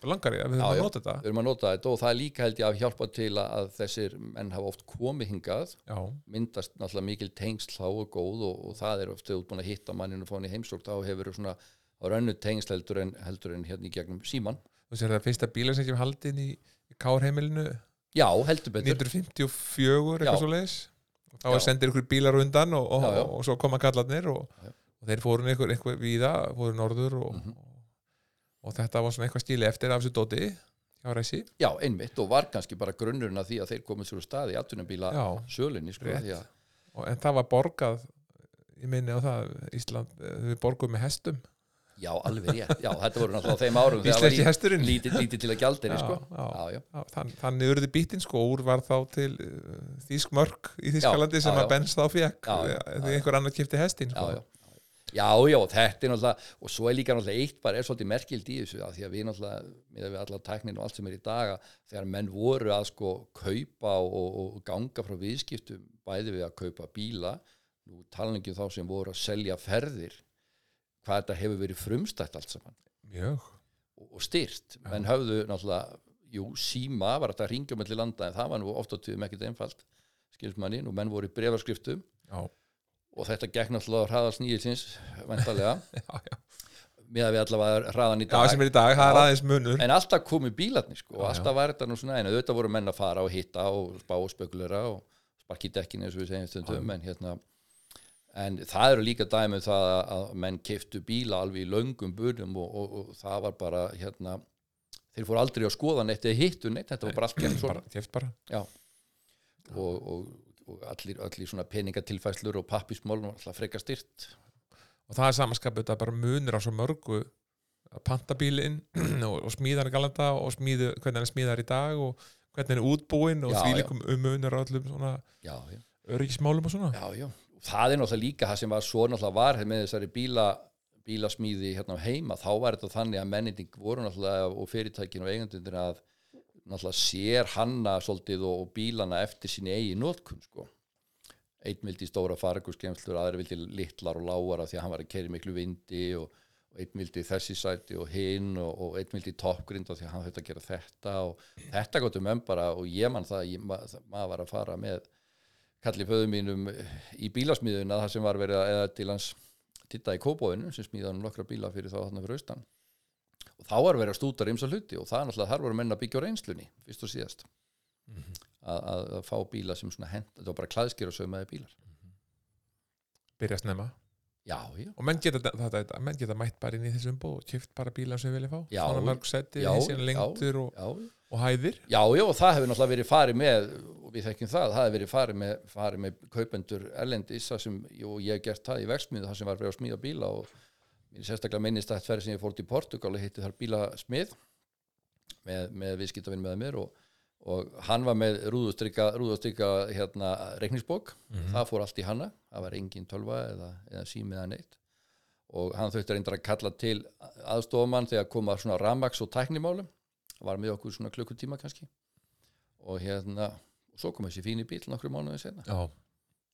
langar í það, við erum að nota þetta. Við erum að nota þetta og það er líka held ég að hjálpa til að, að þessir menn hafa oft komið hingað. Já, myndast náttúrulega mikil tengsl þá og góð og, og það er ofta útbúin að hitta manninu og þá á rönnu tengsl heldur en, heldur en hérna í gegnum síman þú sér það fyrsta kemur haldin í, í Kárheimilinu já, heldur betur 1954 Já. eitthvað svo leiðis þá Já. er sendir ykkur bílar á undan og, og, Já, já. og, svo koma kallarnir og, og þeir fóru ykkur, ykkur víða, fóru norður og, Mhm. og þetta var svona eitthvað stíli eftir af þessu dóti hjá Ræsi já, einmitt og var kannski bara grunnurinn að því að þeir komið úr staði í atvinnubíla Já. sölinni sko, og, en það var borgað ég minni á það, Ísland eh, við borgum með hestum, já, alveg rétt já, þetta voru náttúrulega þeim árum þegar íslenski hesturinn lí- lítið, lítið til að gjaldið Já, sko. já. já, já, þann, þannig urði bítinn sko úr var þá til uh, Þýsk mörk í Þýskalandi Já, sem að. Benz þá fekk eh, já. einhver annar kipti hestin sko. já. Já, já, þetta er náttúrulega og svo er líka náttúrulega eitt bara er svolítið merkild í þessu því að við náttúrulega, með við alla tæknin og allt sem er í daga, þegar menn voru að sko kaupa og, og, ganga frá viðskiptum bæði við að kaupa bíla, nú talaningum þá sem voru að selja ferðir hvað þetta hefur verið frumstætt allt saman. Og, og styrt, menn höfðu náttúrulega, jú, síma var þetta ringjum mellir landa en það var nú oft á tíðum ekkert einfalt skilsmannin og menn voru í brefarskriftum já, og þetta gekk náttúrulega á hraða snýðilsins vendalega, já, já. með að við allavega hraðan í já, dag. er í dag, Já. en alltaf komu bílarnir sko, og Já, alltaf var þetta nú svona en auðvitað voru menn að fara og hitta og spá og spekulera og sparki dekkin eins og við segjum stundum en hérna en það eru líka dæmi um það að- menn keiftu bíla alveg í löngum burðum og, og, og það var bara hérna þeir fóru aldrei að skoða neitt eða hittu neitt þetta var bara allt svona. bara, bara. Já. og, og, og allir, allir svona peningatilfæslur og pappismál og alltaf frekar styrt og það er samanskapið þetta bara munir á svo mörgu. Að panta bílinn og, og smíða hann galanda og smíðu, hvernig hann smíðar í dag og hvernig hann er útbúinn og því líkum um munir á öllum svona öryggismálum og svona. Já, já, það er náttúrulega líka það sem var svo náttúrulega var með þessari bíla, bílasmíði hérna á heima, þá var þetta þannig að menninning voru náttúrulega og fyrirtækin og eigandundir að náttúrulega sér hanna svolítið og, og bílana eftir síni eigi nótkun sko. Einn vildi stóra fargurskemslur, aðri vildi litlar og lágar af því að hann var að keri miklu vindi og, og einn vildi þessi sæti og hinn og, og einn vildi toppgrind af því að hann þetta að gera þetta og þetta gott um enn bara og ég man það, ma, maður var að fara með kalli föðu mínum í bílasmíðuna það sem var verið að eða til hans titta í kóbóinu sem smíða hann nokkra bíla fyrir þá þarna fyrir austan. Og þá var verið að stúta rímsa hluti og það er náttúrulega þar voru menn að byggja á reynslunni fyrst og síðast. Að, að, að fá bíla sem svona hend þetta var bara klæðskir og sögmaði bílar. Byrja að snemma? Já, já, og menn geta, þetta, þetta, menn geta mætt bara inn í þessu umbúð og kipt bara bíla sem við vilja fá. Já. Já, og, já, og hæðir? Já, já, og það hefur náttúrulega verið farið með og við þekkjum það, það hefur verið farið með, farið með kaupendur erlendis sem, og ég hef gert það í verksmiðu það sem var verið að smíða bíla og mér er sérstaklega minnist að þetta sem ég fór til Portugal og hitti þar bílasmið með, með viðskiptavinn með mér og, og hann var með rúðustrykka, hérna, reikningsbók. Það fór allt í hanna, það var engin tölva eða, eða símið að neitt. Og hann þurfti reyndar að kalla til aðstofamann þegar koma svona ramax og tæknimálum var með okkur svona klukkutíma kannski. Og hérna og svo kom þessi fíni bíl nokkru mánuði senna já,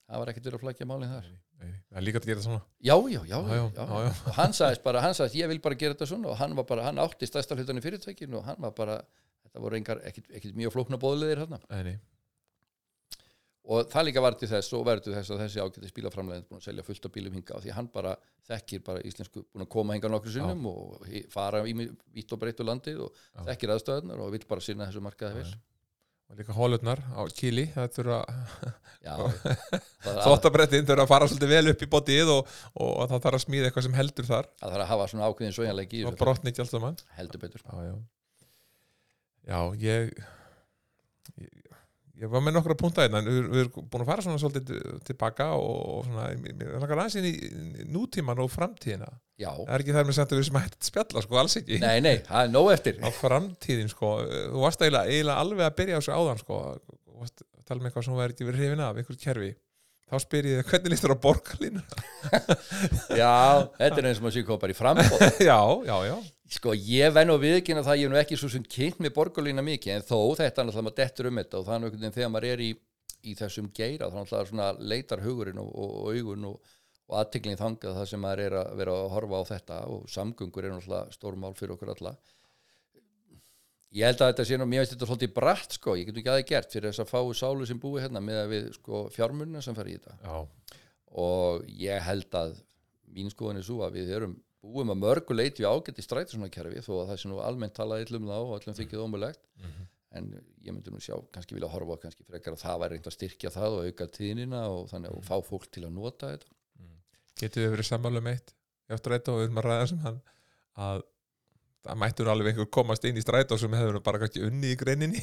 það var ekkert verið að flækja málinn þar. Það er líka að gera svona. Já, já, já, Já, og hann sagðist bara, hann sagðist ég vil bara gera þetta svona. Og hann var bara, hann átti stærsta hlutan í fyrirtækinu og hann var bara, þetta voru engar ekkit mjög flókna bóðleðir hérna. Og það líka var til þess og verður til þess að þessi ágæti spílaframleginn búin að selja fullt af bílum hinga því hann bara þekkir bara íslensku búin að koma hinga nokkur sinnum og hi- fara í vitt og breyttu landið og Já. þekkir aðstöðunar og vill bara sinna þessu markaði vel. Og líka hólutnar á kíli það þurfa já, þóttabrettin þurfa að fara svolítið vel upp í bótið og, og það þarf að smíða eitthvað sem heldur þar. Að það er að hafa svona ákveðin svojanleiki í og brotni ekki allt saman. Heldur betur. Já, já. já, ég ég, ég var með nokkra punta hérna en við, við erum búin að fara svona svolítið tilbaka og, og svona, mér langar aðeins inn í nútíman og framtíðina. Já, það er ekki þar með sagt að við sem hægt spjalla sko, alls ekki. Nei, nei, það er nóg eftir. Á framtíðin sko, þú varst eiginlega, eiginlega alveg að byrja á þessu áðan sko, Þú varst að tala með eitthvað sem verið ekki verið hrifin af, einhvern kerfi. Þá spyr ég hvernig líst þér á borgarlínu já, þetta er eins og maður sé koma bara í frambóð já, já, já, sko, ég venn og viðkynna það ég er nú ekki svo sem kynnt með borgarlína mikið en þó þetta er náttúrulega maður dettur um þetta og er náttúrulega þegar maður er í, í þessum geira þá náttúrulega svona leitar hugurinn og, og, og augun og, og aðtiklinn þangað það sem maður er að vera að horfa á þetta og samgöngur er náttúrulega stórmál fyrir okkur alla. Ég held að þetta sé nú, mér veist þetta svolítið bratt sko, ég get ekki aðeins gert fyrir þess að fáu sálu sem búi hérna með að við sko fjármunna sem fer í þetta. Já, og ég held að mín skoðan er svo að við erum búum að mörgu leiti við ágætt í strætisvagnakerfi þó að það sé nú almennt talað illum þá og öllum þykir ómulegt en ég myndi nú sjá, kannski vilja horfa kannski frekar að það væri reynd að styrkja það og auka tíðnina og þannig að fá fólk til að nota þetta. Getur við verið sammála um eitt? Ég áttur eitt og við erum að ræða sem hann að það mættur alveg einhver komast inn í strætó sem hefur bara kannski unni í greininni.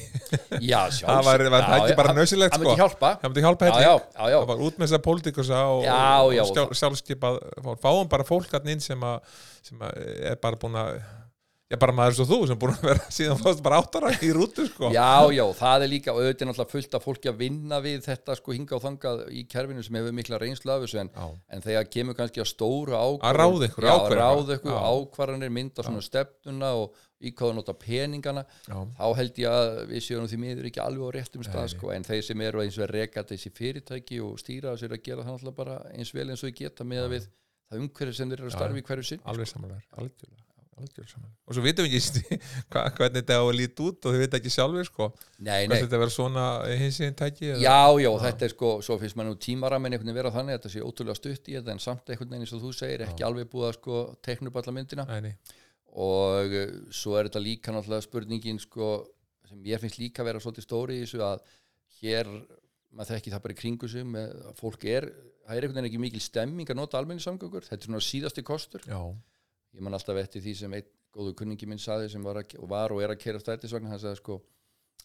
Já, það væri, væri það ekki bara nöðsilegt sko? það myndi hjálpa Já, já, já, já, það var út með þess að pólitíkusa og, Já, og, já, og sjálf, sjálfskipað fólk. fáum bara fólk hann inn sem, að, sem að er bara búin að Já, bara maður svo þú sem búin að vera síðan fórst bara áttara í rútu sko. Já, já, það er líka auðvitað er náttúrulega fullt af fólki að vinna við þetta sko hinga og þangað í kerfinu sem hefur mikla reynslu af þessu en, Já. en þegar kemur kannski að stóra ákvarðan Að ráða einhverju Já, ákvörðun. ráða ykkur Já. ákvarðanir mynda svona stefnuna og í hvað að nota peningana Já. þá held ég að við séum því miður ekki alveg á réttum stað Nei. sko, en þeir sem eru eins og að reka þessi fyrirtæki og stýra þessu eru að gera það náttúrulega bara eins vel eins og þau geta með við það umhverju sem þeir eru að starfi í hverju sinn Alveg samanlegar, algjörlega samanlegar. Og svo vitum við ekki hva, hvernig þetta á að líta út og þau veit ekki sjálfur sko. Nei, nei, þetta verður svona hins einn tæki eða- Já, já, þetta er sko, svo finnst maður nú tímaramin einhvern veginn vera þannig að þetta sé ótrúlega stutt í þetta en samt einhvern veginn eins og þú segir ekki alveg búið að sko tekna upp alla myndina Nei, nei. og uh, svo er þetta líka náttúrulega spurningin sko sem ég finnst líka vera svolítið stóri í þessu að hér, maður þekki það bara í kringu sig með að fólk er, það er einhvern veginn ekki mikil stemming að nota almenningssamgöngur, þetta er svona síðasti kostur. Já, ég man alltaf eftir því sem einn góðu kunningi minn saði sem var, að, var og er að kera strætisvagn hann sagði sko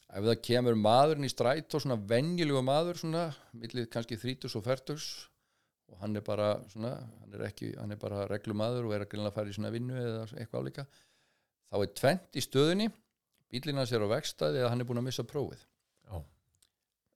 ef það kemur maðurinn í stræt og svona venjulegu maður svona, millið kannski 30 og 40 og hann er bara svona, hann er ekki, hann er bara reglumadur og er að fara í svona vinnu eða eitthvað álíka þá er tvent í stöðunni bílinn hans er á vegstæði eða hann er búin að missa prófið. Já,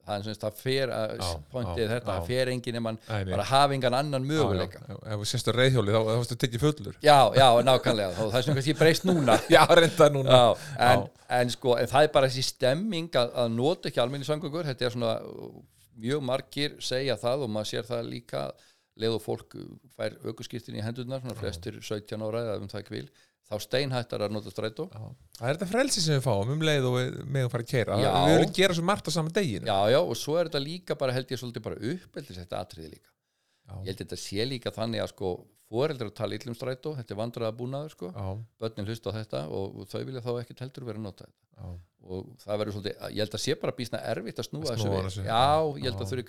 það er sagt, það fer að pointið þetta, það fer enginn ef mann bara hafi engan annan möguleika já, já. Ef þú sérstu reyðhjóli þá, þá fórstu tekið fullur. Já, já, nákvæmlega, þá það er sem kannski breyst núna. Já, reynda núna. Já, en, en sko, en það er bara þessi stemming að, að nota ekki almenni samgöngur þetta er svona, mjög margir segja það og maður sér það líka. Leið og fólk fær aukurskiptin í hendurnar, svona flestir 17 ára eða um það vil, þá steinhættar að nota strætó. Það er þetta frelsi sem við fáum um leið og við megum fara að keira Já. Við viljum gera svo margt á saman deginu já, já, og svo er þetta líka bara held ég svolítið bara uppeldis þetta atriði líka. Já. ég held þetta sé líka þannig að sko foreldrar tala illum strætó, þetta er vandraða búnaður sko, já, börnin hlusta á þetta og, þau vilja þá ekkert heldur vera að nota þetta. Já, og það verður svolítið, ég held að sé bara býsna erfitt að snúa Að þessu já, ég held að þurfi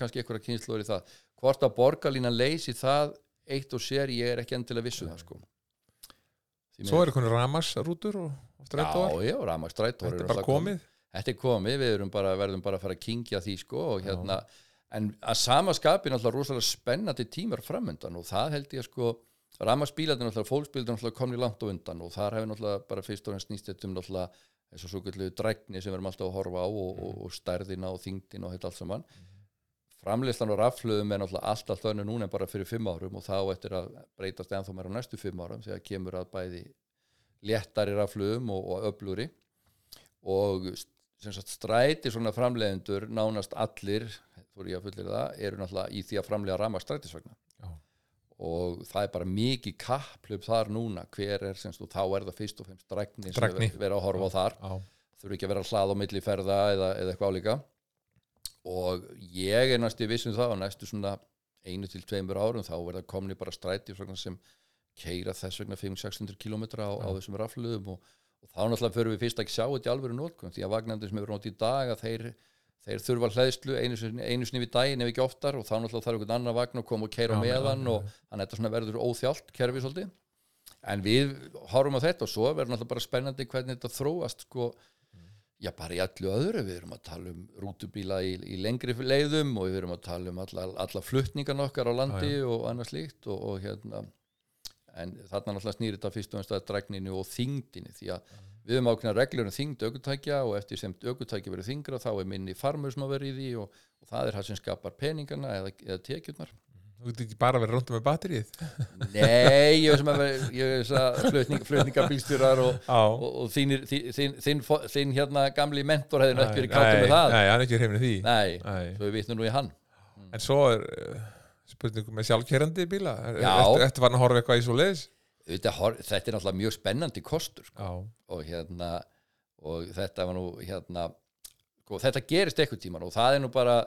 að og er Svo eru konur ramarsrútur og, og strætóar. Já, já, ramagstrætó Þetta er bara komið. Þetta er komið, við erum bara, verðum bara að fara að kingja því sko og hérna en að sama skapi náttúrulega rosalega spennandi tímar framöndan og það held ég sko ramagsbílarnir náttúrulega, fólksbílarnir náttúrulega komni langt á undan og þar hefur náttúrulega bara fyrst og ennst nýst þetta um náttúrulega eins og svo gullu drækni sem við erum alltaf að horfa á og, og, og stærðina og þingdina og þetta allt saman framleyslan og rafluðum er náttúrulega alltaf þönnu núna en bara fyrir fimm árum og þá eftir að breytast ennþá meira á næstu fimm árum þegar kemur að bæði léttari rafluðum og, og öfluri og sagt stræti svona framleiðendur nánast allir, þú er ég að fullir það eru náttúrulega í því að framlega rama strætisvagna. Já. og það er bara mikið kapplöp þar núna. Hver er semst og þá er það fyrst og fremst drækni sem við vera að horfa á þar. Já, þurfi ekki að vera hlað á milli ferða eða, eða eitthvað álíka og ég er næstu vissum það á næstu svona einu til tveimur árum þá verða komni bara stræti sem keira þess vegna 500-600 km á, á þessum rafluðum og, og þá náttúrulega fyrir við fyrst ekki sjá þetta í alvöru nótkunn því að vagnandi sem hefur nátt í dag að þeir, þeir þurfa hlæðslu einu einu sinni við daginn ef ekki oftar og þá náttúrulega þarf einhvern annar vagn að koma og keira meðan og þannig að þetta verður óþjált kerfi svolítið. En við horfum á þetta og svo verður náttúrulega bara spennandi hvernig þetta þróast sko, já bara í allu öðru. Við erum að tala um rútubíla í, í lengri leiðum og við erum að tala um alla, alla flutningan okkar á landi og annað slíkt og, og hérna en þarna náttúrulega snýr þetta fyrst og ennst að dregninu og þingdini því að við höfum ákveðna reglur um þingd aukutækja og eftir sem aukutækja verður þingra þá er minni farmur sem að vera í því og, og það er það sem skapar peningana eða, eða tekjurnar þú getur ekki bara verið rúndum með batterið Nei, ég veist að að flutning, flutningabílstjórar og, og, og þínir, þín, þín, þín, hérna gamli mentor hefði nú ekki verið káttur Nei, með það Nei, hann er ekki af því Nei, Nei. svo við vitnum nú í hann En svo er uh, spurningum með sjálfkerrandi bíla Já. Ertu ertu farin að horfa eitthvað í svo leiðis? þetta, þetta er náttúrulega mjög spennandi kostur sko. Já, og hérna og þetta var nú hérna sko, þetta gerist eitthvað tíman og það er nú bara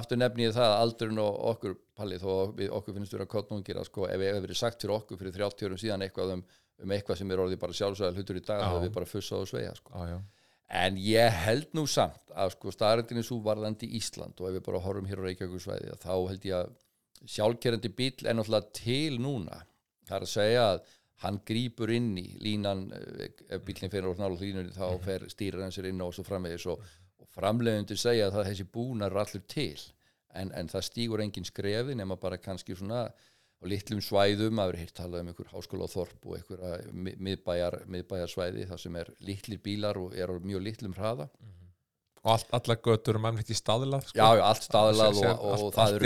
aftur nefnið það að aldurinn og okkur palli þó að við, okkur finnst vera kottnungir að sko ef við hefur verið sagt fyrir okkur fyrir 30 árum síðan eitthvað um, um eitthvað sem er orðið bara sjálfsæðal hlutur í dag þá hefur við bara fussað og sveja sko. já en ég held nú samt að sko staðarindin er svo varðandi Ísland og ef við bara horfum hér á Reykjavíkusvæði þá held ég að sjálfkerandi bíl er náttúrulega til núna. Það er að segja að hann grýpur inn í línan eh, ef bílinn fer sér og og, og framleiðundir segja að það, þessi búnar er allur til en, en það stígur engin skrefi nema bara kannski svona á litlum svæðum, maður hefur talað um einhver háskóla og þorp og einhver miðbæjar, miðbæjarsvæði þar sem er litlir bílar og er á mjög litlum hraða. Og all, alla götur og mann ekki staðlað sko. já, já, allt staðlað Sem- og, og, allt, það eru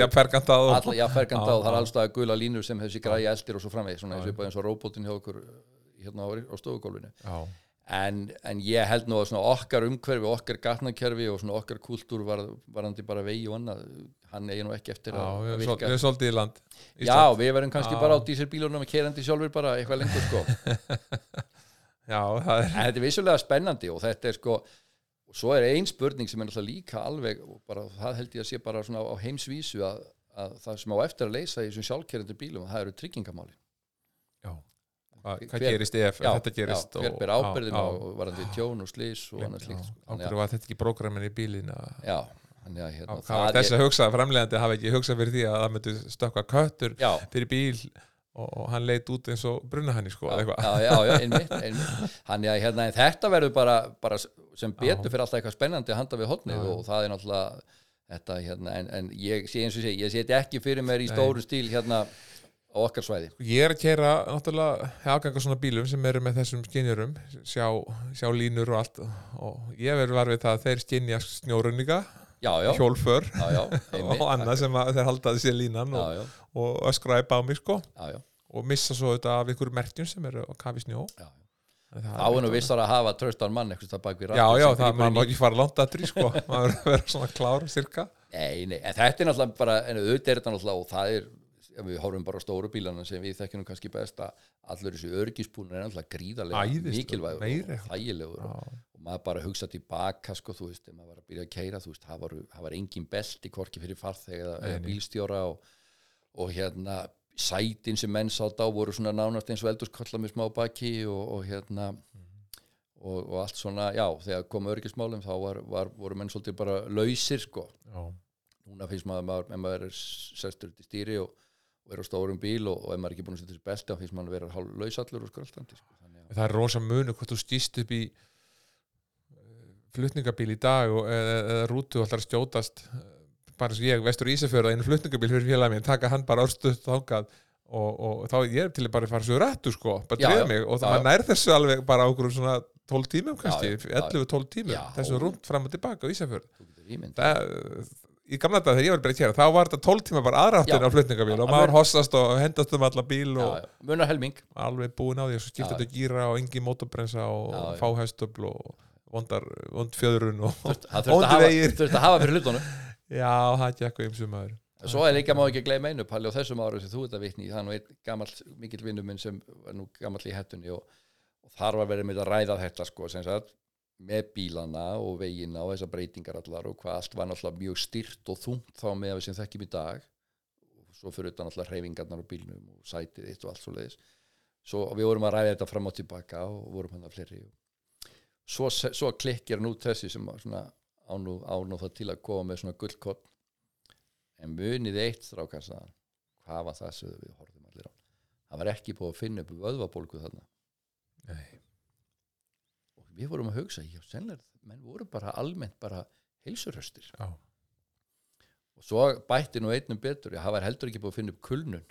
og, alla, já, ferganda Já, og það er allstað gula línur sem þessi græja eldir og svo framvegis svona eins og bara eins og róbótin hjá okkur hérna á, á stofugólfinu. Já, en, en ég held nú að svona okkar umhverfi, okkar gatnakerfi og svona okkar kultúr var, varandi bara vegi og annað, hann eigi nú ekki eftir já, að virka. við erum svolítið í land. Já, við verðum kannski Já. bara á dísilbílunum og keirandi sjálfur bara eitthvað lengur sko. Já, það er en þetta er vissulega spennandi og þetta er sko og svo er ein spurning sem er náttúrulega líka alveg og bara það held ég að sé bara svona á heimsvísu að, að það sem á eftir að leysa í þessum sjálfkerandi bílum það eru tryggingamáli já, hvað, gerist ef já, þetta gerist já, hver ber ábyrðin já, og varandi tjón og slís og annað já, slíkt sko. á Þannig hverju var þetta ekki prógramin í bílin að að- já, að hérna, þessi að hugsa, framlegandi hafi ekki hugsað fyrir því að það myndi stökkva köttur já, fyrir bíl og, og hann leit út eins og brunnahanni sko, eða já, eitthvað já, já, einmitt, einmitt. Að hérna, en þetta verður bara, bara sem betur Já. fyrir alltaf eitthvað spennandi að handa við hotnið Já. og það er náttúrulega þetta hérna, en, en ég sé eins og sé, ég seti ekki fyrir mér í stóru stíl hérna á okkar svæði. Ég er að kera náttúrulega afganga svona bílum sem eru með þessum skinjurum sjá, sjá línur og allt. Og ég verður var við það að þeir skinja Já, já, já, já, einmitt, og annað sem að þeir halda þessi línan Já, og, já, og öskra upp á mig sko. Já, já, og missa svo þetta af ykkur merkjum sem eru á kafi snjó. Já. Þá er nú vissar að hafa tröstan mann eitthvað bak við Já, ratið já, sem það grípur maður ekki fara langt að trí sko. Maður verður að svona klár cirka Nei, nei, en þetta er náttúrulega bara, en auðvitað er þetta náttúrulega og það er, við horfum bara á stóru bílana sem við þekkjum kannski best að allur þessu örgispúnur er náttúrulega gríðarlega mikilvægur og þægilegur og, og maður bara hugsa tilbaka sko, þú veist, maður var að byrja að keira þú veist, það var, var engin belti hvorki fyrir farþeg eða, eða bílstjóra og, og hérna sætin sem menn sátt á voru svona nánast eins og eldurskolla með smá baki og, og hérna og, og allt svona, já, þegar kom örgismálum þá var, var, voru menn svolítið bara lausir sko, já, núna finnst maður, maður maður er sestur út í stýri og, og er á stórum bíl og, og ef maður er ekki búin að setja þessi belti þá finnst maður að vera hálf lausallur og skröltandi sko. þannig að það er rosa munu hvort þú stýst upp í eh, flutningabíl í dag og, eða, rútu og að stjótast eh, bara eins og ég, vestur Ísafjörða einu flutningabíl fyrir félag minn, taka hann bara örstuð þangað og, og þá ég er til að bara fara svo rættu sko, bara Já, drefa já, mig. Og já, það maður nær þessu alveg bara á okkur svona 12 tímum kannski, Já, já, já. 11-12 tímum þessu rúnt fram og tilbaka á Ísafjörð. Það, í gamla dag þegar ég var bara að kera þá var þetta 12 tíma bara aðráttin Já. á flutningabíl og maður hossast og hendast um alla bíl og munar helming. alveg búin á því og svo skipta þetta gíra og engin mótorbrensa og fáhæstöfl og vondar, vond fjöðrun og að, hafa- vegir. þurfti að hafa fyrir hlutunum. Já, það gekk um sumaður svo er líka má ekki gleyma einu Palli á þessum árum sem þú ert að vitni það er nú einn gamall mikill vinnu minn sem var nú gamall í hettunni og, og þar var verið með að ræða þetta sko, sem sagt, með bílana og vegina og þessar breytingar allar og hvað allt var náttúrulega mjög styrt og þungt þá með að við sem þekkjum í dag. Og svo fyrir þetta náttúrulega hreyfingarnar á bílnum og sætið eitt og allt svo leiðis svo við vorum að ræða þetta fram og tilbaka og vorum hann að fleiri. Svo, svo klikkir nú þessi sem svona ánú, það til að koma með svona gullkott en munið eitt strákar sagðan hvað var það sem við horfum allir á. Það var ekki búið að finna upp vöðvabólgu þarna. Nei. Við vorum að hugsa, já, sennilega menn voru bara almennt bara heilsurhöstir já, og svo bætti nú einnum betur já, það var heldur ekki búið að finna upp kulnun.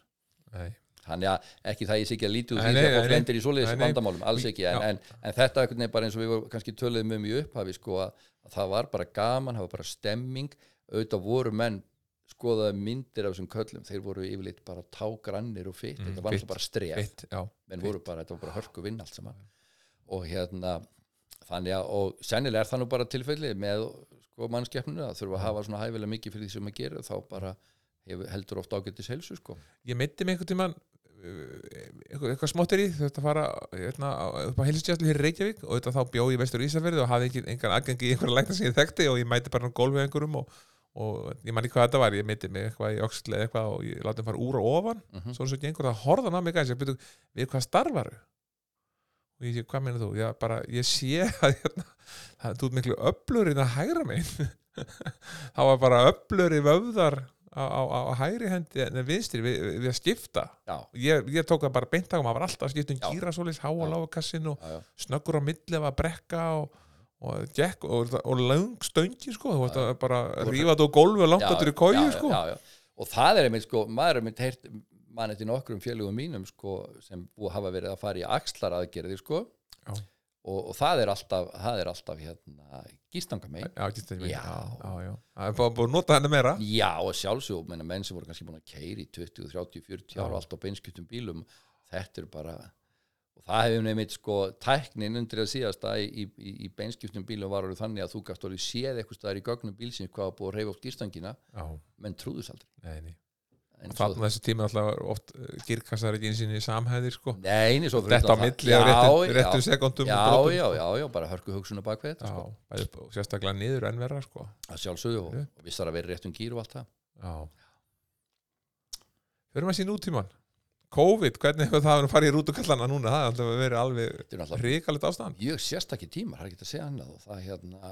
Nei, þannig að ekki það ég sé ekki að Nei, því þegar fólk lendir í nei. vandamálum, alls ekki en, en, en þetta er bara eins og við vorum kannski töluðum um í upphafi sko að, að það var bara gaman, það var bara stemming auðvitað voru menn skoðaði myndir af þessum köllum, þeir voru yfirleitt bara tágrannir og fitt, Mm, þetta var alltaf bara stref. menn voru bara, þetta var bara hörku vinn allt saman. Og hérna þannig að, og sennilega er það nú bara tilfelli með sko mannskeppninu að þurfa að hafa svona hæfilega mikið fyrir því sem að gera þá bara hefur, heldur oft ágættis helsu sko. Ég myndi mig einhvern tímann uh, eitthvað, eitthvað smottir í þetta fara hérna, á- upp á heilsustjæslu hér í Reykjavík og þetta þá bjó í vestur Ísafjörði og hafði ekki engan aðgengi í einhverja lækna sem ég þekkti og ég mæti bara á gólfi einhverjum og, og ég man ekki hvað þetta var ég myndi mig eitthvað í öxl eða eitthvað og ég láti hann fara úr og ofan mm svo eins og gengur það horfðan á mig gæs ég byrju, við hvað starfaru og ég sé, hvað meina þú? Já, bara, ég sé að hérna, það, þú ert miklu öflur en að hægra megin það var bara öflur í vöfðar á, á, á á hægri hendi en vinstri við, við að skipta já, ég, ég tók það bara beint á maður var alltaf að skipta um Já. gíra svoleiðis, háa Já. lágakassin og já, já, snöggur á milli að brekka og, og, gekk, og, og lang stöngi sko, þú veist Já. að bara Þú- rífa úr gólfi og langt Já, áttur í kóju já, sko já, já. og það er einmitt sko, maður er einmitt heyrt man eftir nokkrum félugum mínum sko, sem hafa verið að fara í axlar aðgerði sko. Og, og það er alltaf, það er alltaf hérna, já. það er búin að nota henni meira. Já, og sjálfsög, menn sem voru kannski búin að keiri í 20, 30, 40 Já. ára allt á beinskiptum bílum, þetta er bara og það hefur nefnir sko tæknin undir að síðasta í, í, í, í beinskiptum bílum var orðið þannig að þú gæst orðið séð eitthvað staðar í gögnum bílsins hvað var búið að reyfa oft gýrstangina já, menn trúðus aldrei. Nei, nei þannig að þessu tíma alltaf oft girkassar ekki eins og í samhæðir sko. Nei, svo fyrir Þetta á það- milli á réttum, já, já, sekundum já, og já, já, já, bara hörku hugsun og bakvið þetta, Já, sko. bæði, og sérstaklega niður en verra sko. Að sjálfsögðu og, Já. og vissar að vera réttum gýr og allt það. Já. Fyrir maður sín útíman COVID, hvernig hefur það farið í rútukallana núna? Það er alltaf verið alveg ríkalegt ástand mjög sérstakki tímar, það er ekki að segja annað. Og það hérna,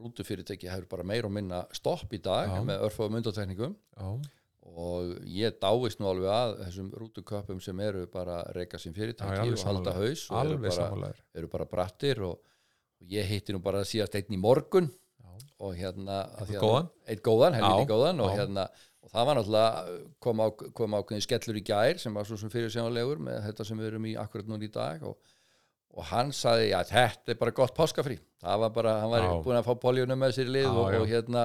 rútufyrirtæki hefur bara meir og minna stopp í dag Já. með Já, og ég dáist nú alveg að þessum rútuköpum sem eru bara reyka sem Já, fyrirtæki og halda haus og eru bara, eru bara brattir og, og ég hitti nú bara síðast einn í morgun Já. og hérna að- góðan? einn góðan, helviti Já, góðan og já. hérna og það var náttúrulega kom, á, kom ákveðin skellur í gær sem var svo sem fyrir sjónlegur með þetta sem við erum í akkurat núna í dag og, og hann saði að þetta er bara gott páskafrí það var bara, hann var Já. búin að fá poljónu með sér í lið Já, og, já. og hérna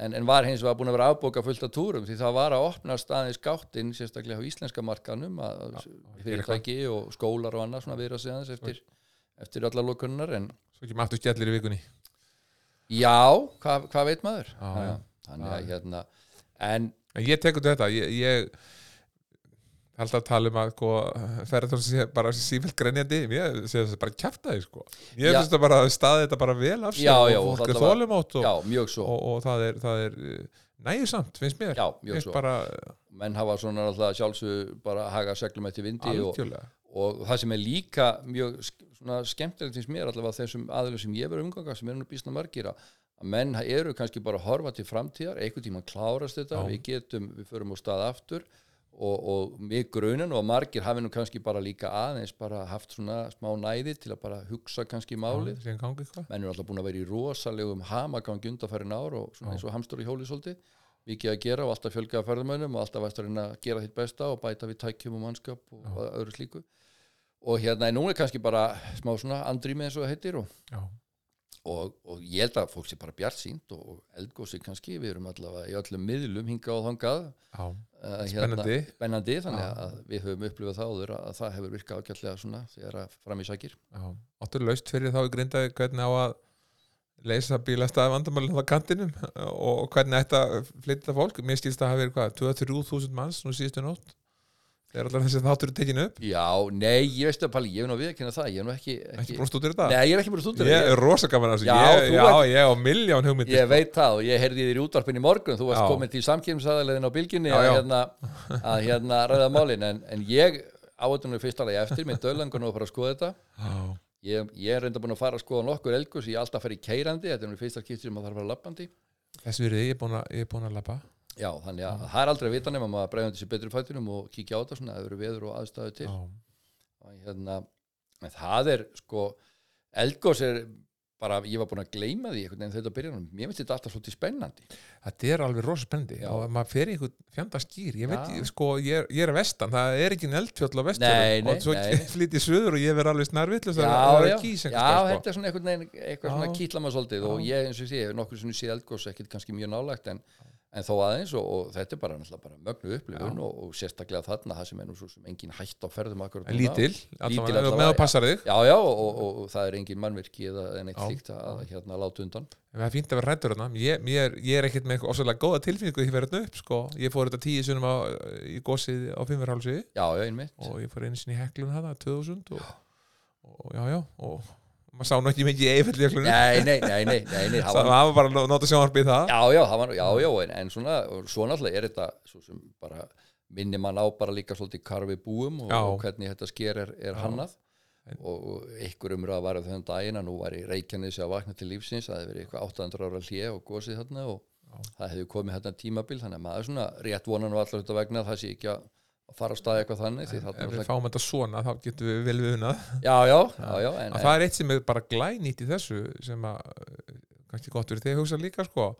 en, en var hins vegar búin að vera afbóka fullt af túrum því það var að opna staðins gáttinn sérstaklega á íslenska markanum að fyrirtæki og skólar og annað svona viðra sig aðeins eftir, eftir allar lokunnar en Svo ekki maður skellir í vikunni? Já, hvað hva veit maður? Já, já. þannig að hérna en En ég tekur þetta, ég, ég held að tala um að sko, ferð þá sé bara sífælt grenjandi ég sé þess að bara kjafta þig sko ég finnst það bara að staði þetta bara vel af já, og og fólk er var- þólumótt og, já, svo. og, og það er, er nægisamt, finnst mér. Já, Finnst bara menn hafa svona alltaf sjálfsög bara að haga seglum eftir vindi og, og það sem er líka mjög skemmtilegt finnst mér allavega þessum aðlum sem ég verið umganga sem eru nú býsna margir að að menn eru kannski bara að horfa til framtíðar einhvern tíma klárast þetta, Já. við getum við förum á stað aftur og, og mig grunin og margir hafi nú kannski bara líka aðeins bara haft svona smá næði til að bara hugsa kannski málið. eitthvað menn eru alltaf búin að vera í rosalegum hamagangi undanfærin ár og svona eins og hamstur í svolítið. Mikið að gera og alltaf fjölga ferðamönnum og alltaf að að gera þitt besta og bæta við tækjum og mannskap og Já. öðru slíku. Og hérna en nú er kannski bara smá svona andrými eins og það heitir og, já, og, og ég held að fólk sé bara bjart sínt og, og eldgósi kannski, við erum allavega í öllum miðlum hinga og þangað. Já, uh, spennandi. spennandi þannig Já. að við höfum upplifað það áður að það hefur virkað ágætlega svona þegar að fram í sækir. Já, áttur laust fyrir þá í grindaði hvernig á að leysa bílastæði vandamælinn á kantinum og hvernig ætti að flytja fólk? Mér skilst að hafa verið hvað, 2-3 þúsund manns nú síðustu nótt þegar allar þessi þáttur er tekinu upp? Já, nei, ég veist að Palli, ég hef nú viðkynna það, ég hef nú ekki, ekki brúst út í þetta Nei, ég er ekki bara stúdur ég er rosa gaman að þessu. Já, ég, já, ég á miljón hugmyndir Ég veit það og ég heyrði þér í útvarpin í morgun þú varst Já. komin til samkýmsæðilegðin á bylginni Já, að hérna, að hérna ræða málin. En, en ég ávættunum fyrst alveg eftir með dölangun og fara að skoða þetta. Já, ég, ég er reynda búin að fara að skoða nokkur elgus ég er alltaf að fara í keirandi, þetta er nú fyrsta skiptir sem maður þarf að fara lappandi þess virði ég er búin að, er að labba Já, þannig að það er aldrei að vita nema maður bregðandi sér betri fættinum og kíkja á þetta svona, það eru veður og aðstæðu til. Og hérna, en það er sko, eldgós er bara, ég var búin að gleyma því einhvern veginn þetta byrjar, mér finnst þetta alltaf svolítið spennandi. Þetta er alveg rosa spennandi Já. og maður fer í einhvern fjanda skýr. Ég veit, Já. ég, sko, ég er, ég er að vestan. Það er ekki eldfjöll á Nei, vestfjöllum nei, og svo nei. flytið söður og ég verð alveg snarvillust já, að vera já, kýs já, sko. þetta er svona einhvern veginn eitthvað svona Já. kýtla maður svolítið. Og ég eins og sé, ég hef nokkur sem sé eldgós ekkit kannski mjög nálægt en, en þó aðeins og, og þetta er bara, bara mögnu upplifun og, og sérstaklega þarna það sem er nú svo sem engin hætt á ferðum En lítil, allavega, með að passa þig. Já, já, og, og, og, það er engin mannvirki eða en eitt Já. slíkt að hérna láta undan. Það er fínt að vera rættur þarna ég, ég, ég er ekkert með eitthvað ofsalega góða tilfinningu því verið upp, sko, ég fór þetta tíu sunnum á, í gósið á fimmverhálsi já, já, einmitt. Og ég fór einu sinni í heklun hana 2000 og, og já, já og maður sá nú ekki mikið í eifelljöklunum nei, nei, nei, nei, nei, það var, var bara að nota sjónvarpið það. Já, já, var, já, já, en, en svona, svo náttúrulega er þetta svo sem bara minni mann á bara líka svolítið við búum og, og hvernig þetta sker er, er hannað. Og, ykkur umröða var þennan daginn að nú var í Reykjanesi að vakna til lífsins að það hefði verið eitthvað 800 ára hlje og gósið þarna og Já. það hefði komið hérna tímabil þannig að maður svona rétt vonan og allar þetta vegna að það sé ekki að fara að staði eitthvað þannig því ef við fáum þetta svona þá getum við vel við unna já, já, já, já, en, að það er eitt sem er bara glænýtt í þessu sem að eh, kannski gott fyrir þig að hugsa líka sko.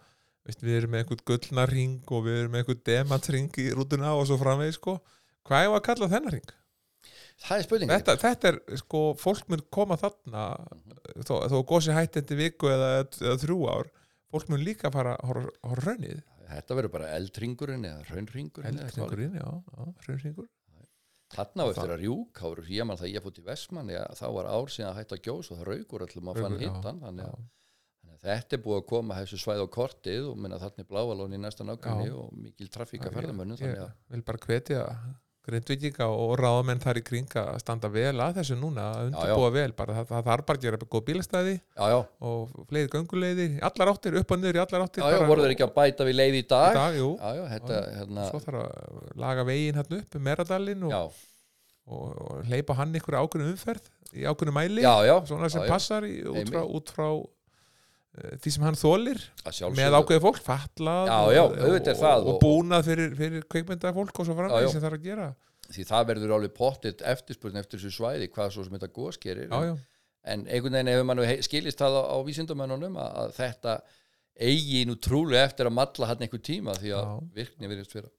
Veist, við erum með einhvern gullnarring og við erum með einhvern dematring í rútuna og svo framvegis sko. Hvað er að kalla þennan ring? það er spurning Þetta, þetta er, sko, fólk mun koma þarna þó, þó gósi hættindi viku eða, eða þrjú ár fólk mun líka fara að horfa á raunnið þetta verður bara eldringurinn eða raunringurinn. Eldringurinn, já, já, raunringur þarna á eftir að rjúk áru, ég man það ég fótt í Vestmann ja, þá var ár síðan að hætta að gjós og það raugur allum að fann hittan þannig að þannig að þetta er búið að koma þessu svæð á kortið og minna er bláalón í næsta nákvæmni og mikil trafík að ferðamönnum ég, þannig að ég vil bara hvetja grindvíkinga og ráðamenn þar í kring að standa vel að þessu núna að Já, já. undirbúa vel, bara það, þarf bara að gera góð bílastæði já, já, og fleiri gönguleiðir, í allar áttir, upp og niður í allar áttir já, já, voru þeir ekki að bæta við leið í í dag dag, jú, já, já, þetta, hérna svo þarf að laga veginn hann upp, Meradalinn og, já, og, og hleypa hann ykkur ákveðinu umferð í ákveðinu mæli, já, já, svona sem já, já. passar í, út, frá, út frá því sem hann þólir með ákveðið fólk, fatlað Já, já, og, er og, það og, búnað fyrir, fyrir kveikmynda fólk og svo framvegis sem þarf að gera. Því það verður alveg pottitt eftirspurn eftir þessu svæði hvað svo sem þetta góðs gerir. Já, já, en einhvern veginn hefur mann skilist það á, á vísindamönnunum að, að þetta eigi nú trúlega eftir að malla hann einhver tíma því að Já. virkni verðist vera,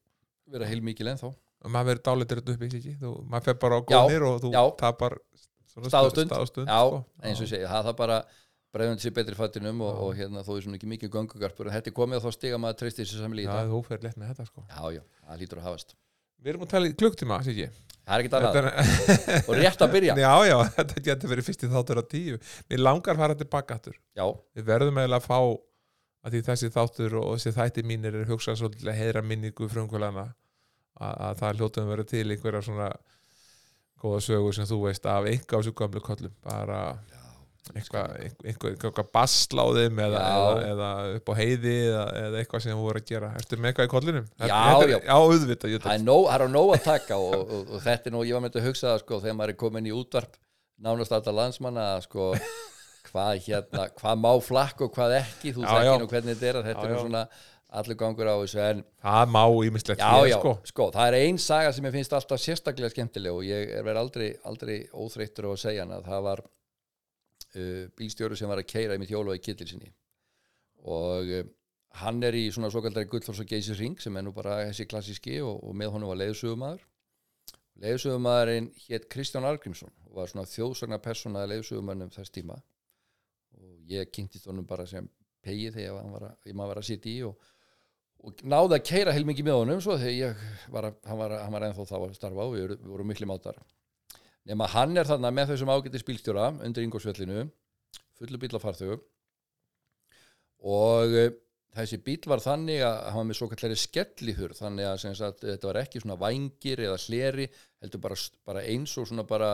vera heilmikil ennþá. Og maður verður dálitur þetta upp í sig þú, maður fer bara á góðnir og þú tapar Stað og stund. stund já, sko. eins og það það bara bregðandi sér betri fattinum og, og hérna þó er svona ekki mikið göngugarpur en þetta er komið að þá stiga maður þessu samli í já, þetta þú fer létt með þetta sko. Já, já, það lítur að hafast. Við erum að tala í klukktíma, sé ég það er ekkert annað. Er- og rétt að byrja. Já, já, þetta getur verið fyrst í þáttur á tíu. Mér langar fara tilbaka aftur já, við verðum eiginlega að fá að því þessi þáttur og þessi þætti mínir er hugsað svolítið að heiðra minningu frumkvölana eitthvað basla á þeim eða, eða, eða upp á heiði eða, eða eitthvað sem þú voru að gera Ertu með eitthvað í kollinum? Já, já. Já, auðvitað það er nóg, nóg að taka og, og, og þetta er nú, ég var með þetta að hugsa sko, þegar maður er komin í útvarp nánast alltaf landsmanna sko, hvað hérna, hvað má flakk og hvað ekki þú þekkir nú hvernig þetta er þetta er svona allur gangur á þessu en Það má já, sko. sko. það er ein saga sem ég finnst alltaf sérstaklega skemmtileg og ég er verið aldrei, aldrei óþreyttur á að segja hana það var uh, bílstjóru sem var að keira í mitt hjólu í kittil sinni og uh, hann er í svona svo kaldari gullfors og geysisring sem er nú bara þessi klassíski og, og með honum var leiðsögumæður leiðsögumæðurinn hétt Kristján Argrímsson og var svona þjóðsagna persóna leiðsögumæðnum þess tíma. Og ég kynntist honum bara sem pegi þegar var að, maður var að sitja í og, og náði að keira heilmikið með honum svo þegar var að, hann var, var ennþá þá að starfa vorum- við vorum miklu mátar nema hann er þarna með þessum ágæti spílstjóra undir Ingolsvellinu fullu bíl af farþögu og uh, þessi bíl var þannig að hann var með svo kallari skellihur þannig að, sagt, þetta var ekki svona vængir eða hleri heldur bara, bara eins og svona bara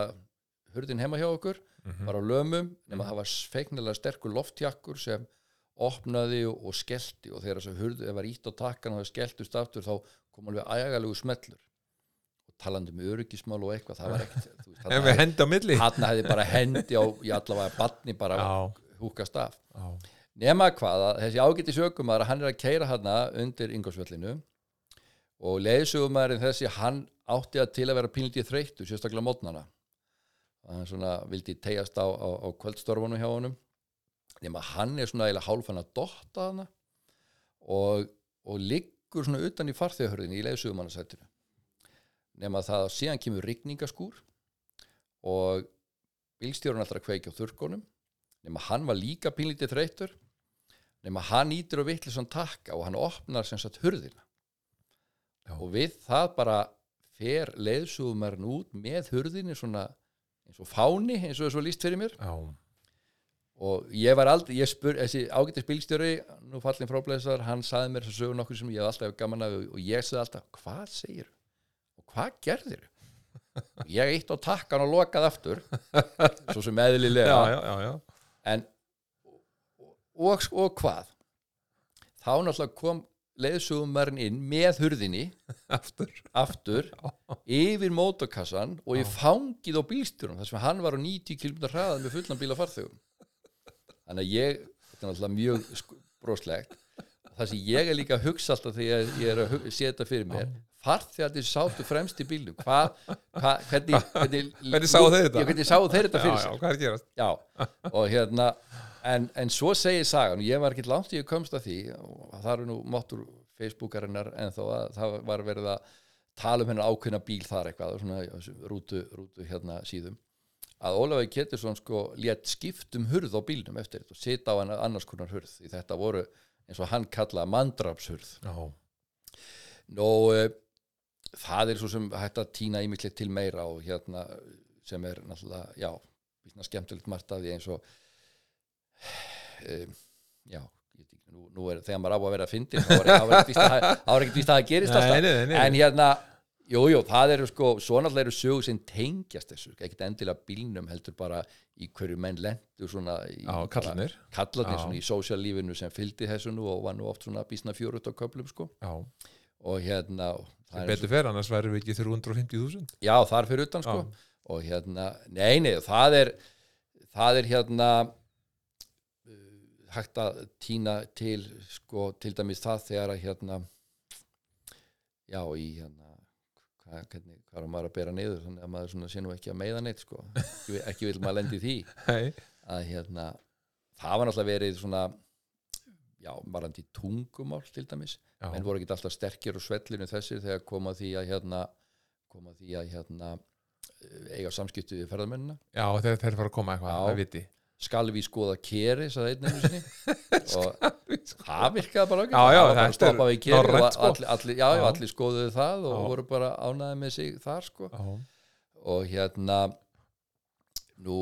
hurðin heima hjá okkur Mhm. bara á lömum nema það var feiknilega sterkur loftjakkur sem opnaði og, skellti og þegar þess að hurðu, var ítt á takkan og það skelltust aftur þá kom alveg ægalegu smellur talandi um öryggismál og eitthvað það var ekkert En við hendi á milli. hann hefði bara hendi á í allavega batni bara húkast af. Nema hvað að þessi ágæti sögumæður hann er að keira hana undir Ingolsvellinu og leiðsögumæðurinn þessi hann átti að til að vera pínlítið þreyttu sérstaklega mótnana. Hann svona vildi tegjast á, á, á kvöldstörfunum hjá honum. Nema hann er svona eiginlega hálfan að dotta hana og, og liggur svona utan í farþegahörðinni í leiðsögumannasættinu nema það að síðan kemur rigningaskúr og bílstjórun alltaf að kveikja á þurrkonum nema hann var líka pínlítið þreytur nema hann ítir og vitlis hann takka og hann opnar sem sagt hurðina. Já. og við það bara fer leiðsugumærn út með hurðinni svona eins og fáni eins og það svo líst fyrir mér. Já, og ég var aldrei, ég spur þessi ágættis bílstjóri, nú fallin fráblæsar hann saði mér þess að sögur nokkur sem ég hef alltaf gaman af og ég sagði alltaf, hvað segir og hvað gerðir ég eitt á takkan og lokað aftur svo sem eðlilega. Já, já, já, en og, og hvað? Þá náttúrulega kom leiðsugumærin inn með hurðinni Aftur. aftur yfir mótorkassan og ég fangið á bílstjórun þar sem hann var á 90 km hraðan með fullan bíla farþegum. Þannig að ég þetta er náttúrulega mjög sk- broslegt. Það sem ég er líka að hugsa alltaf þegar ég- er að þetta fyrir mér farþegarnir sátu fremst í bílnum hvað, hva, hvernig hvernig, Hvernig sáu þeir þetta? Já, hvernig sáu þeir þetta Já, fyrir já, gerast? Já, og hérna en, en svo segir sagan, ég var ekki langt í að komst að því það eru nú máttur Facebookarinnar en þó að það var verið að tala um hennar ákveðna bíl þar eitthvað svona rútu, rútu hérna síðum að Ólafur Ketursson sko létt skiptum hurð á bílnum eftir þetta og sita á hann annars konar hurð því þetta voru eins og hann kallaði mandrapshurð já, uh, það er svo sem hægt að týna ímyndilegt til meira og hérna sem er náttúrulega, já, skemmtilegt margt af því eins og um, já, nú, nú er þegar maður á að vera að fyndi þá er ekkert víst að það gerist Nei, alltaf. nei, nei, en hérna, jú, jú, það eru sko svo náttúrulega eru sögur sem tengjast þessu ekkert endilega bílnum heldur bara í hverju menn lendur svona í, já, kallanir kallarnir. Já. svona í sósjallífinu sem fylgdi þessu nú og var nú oft svona býsna fjórut á köflum sko. Já, og hérna og sem er betur fer, annars væri við ekki 350.000 Já, þar fyrir utan sko. Já. og hérna, nei, nei, það er það er hérna uh, hægt að týna til sko, til dæmis það þegar að hérna já, í hérna hvað, hvernig, hvað er maður að bera niður? Þannig að maður svona sé nú ekki að meiða neitt sko. Ekki, ekki vil maður lendi því. Að hérna það var náttúrulega verið svona já, varandi tungumál til dæmis. Já, menn voru ekki alltaf sterkir og svellinu þessir þegar koma því að hérna koma því að hérna eh, eiga samskiptu við ferðamennina. Já þeir, fara að koma eitthvað, það viti. Skal við skoða keri sagði einn einu sinni. Og það virkaði bara já, það var bara að stoppa við keri og sko. allir, allir, já, já, Já. allir skoðuðu það og Já. voru bara ánæði með sig þar sko. Já, og hérna nú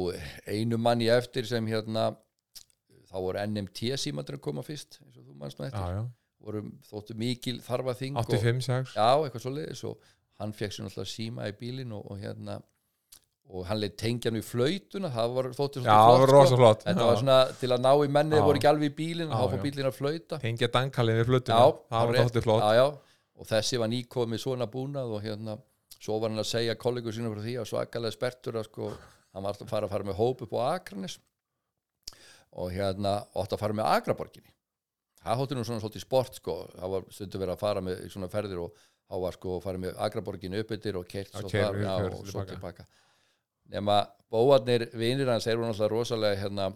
einu manni eftir sem hérna þá voru NMT símandur að koma fyrst eins og þú manst nú já, eftir. Já voru þóttu mikil þarfa þing og, 85, 6 Já, eitthvað svo leiðis og hann fekk sér náttúrulega síma í bílinn og, og hérna og hann leitt tengja hann við flautuna það var þóttu Já, var rosa flott. Þetta Já. var svona til að ná í mennið Já. voru ekki alveg í bílinn og Já, já. bílinn að flauta. Tengja dankalið við flutuna Já, Það var þótti flott. Já, já. og þessi var nýkomið svona búnað og hérna svo var hann að segja kollegur sínum frá því að svakalega spertur að sko hann var alltaf að fara að fara með hóp upp á Akranes og hérna átt að fara með Akraborginni. Það hótti nú svona svolítið sport sko. Það var stundu verið að fara með svona ferðir og þá var sko að fara með Akraborginni upp yfir og keirt Já, svo þar og svo baka. tilbaka nema bóarnir vinir hans eru náttúrulega rosalega hérna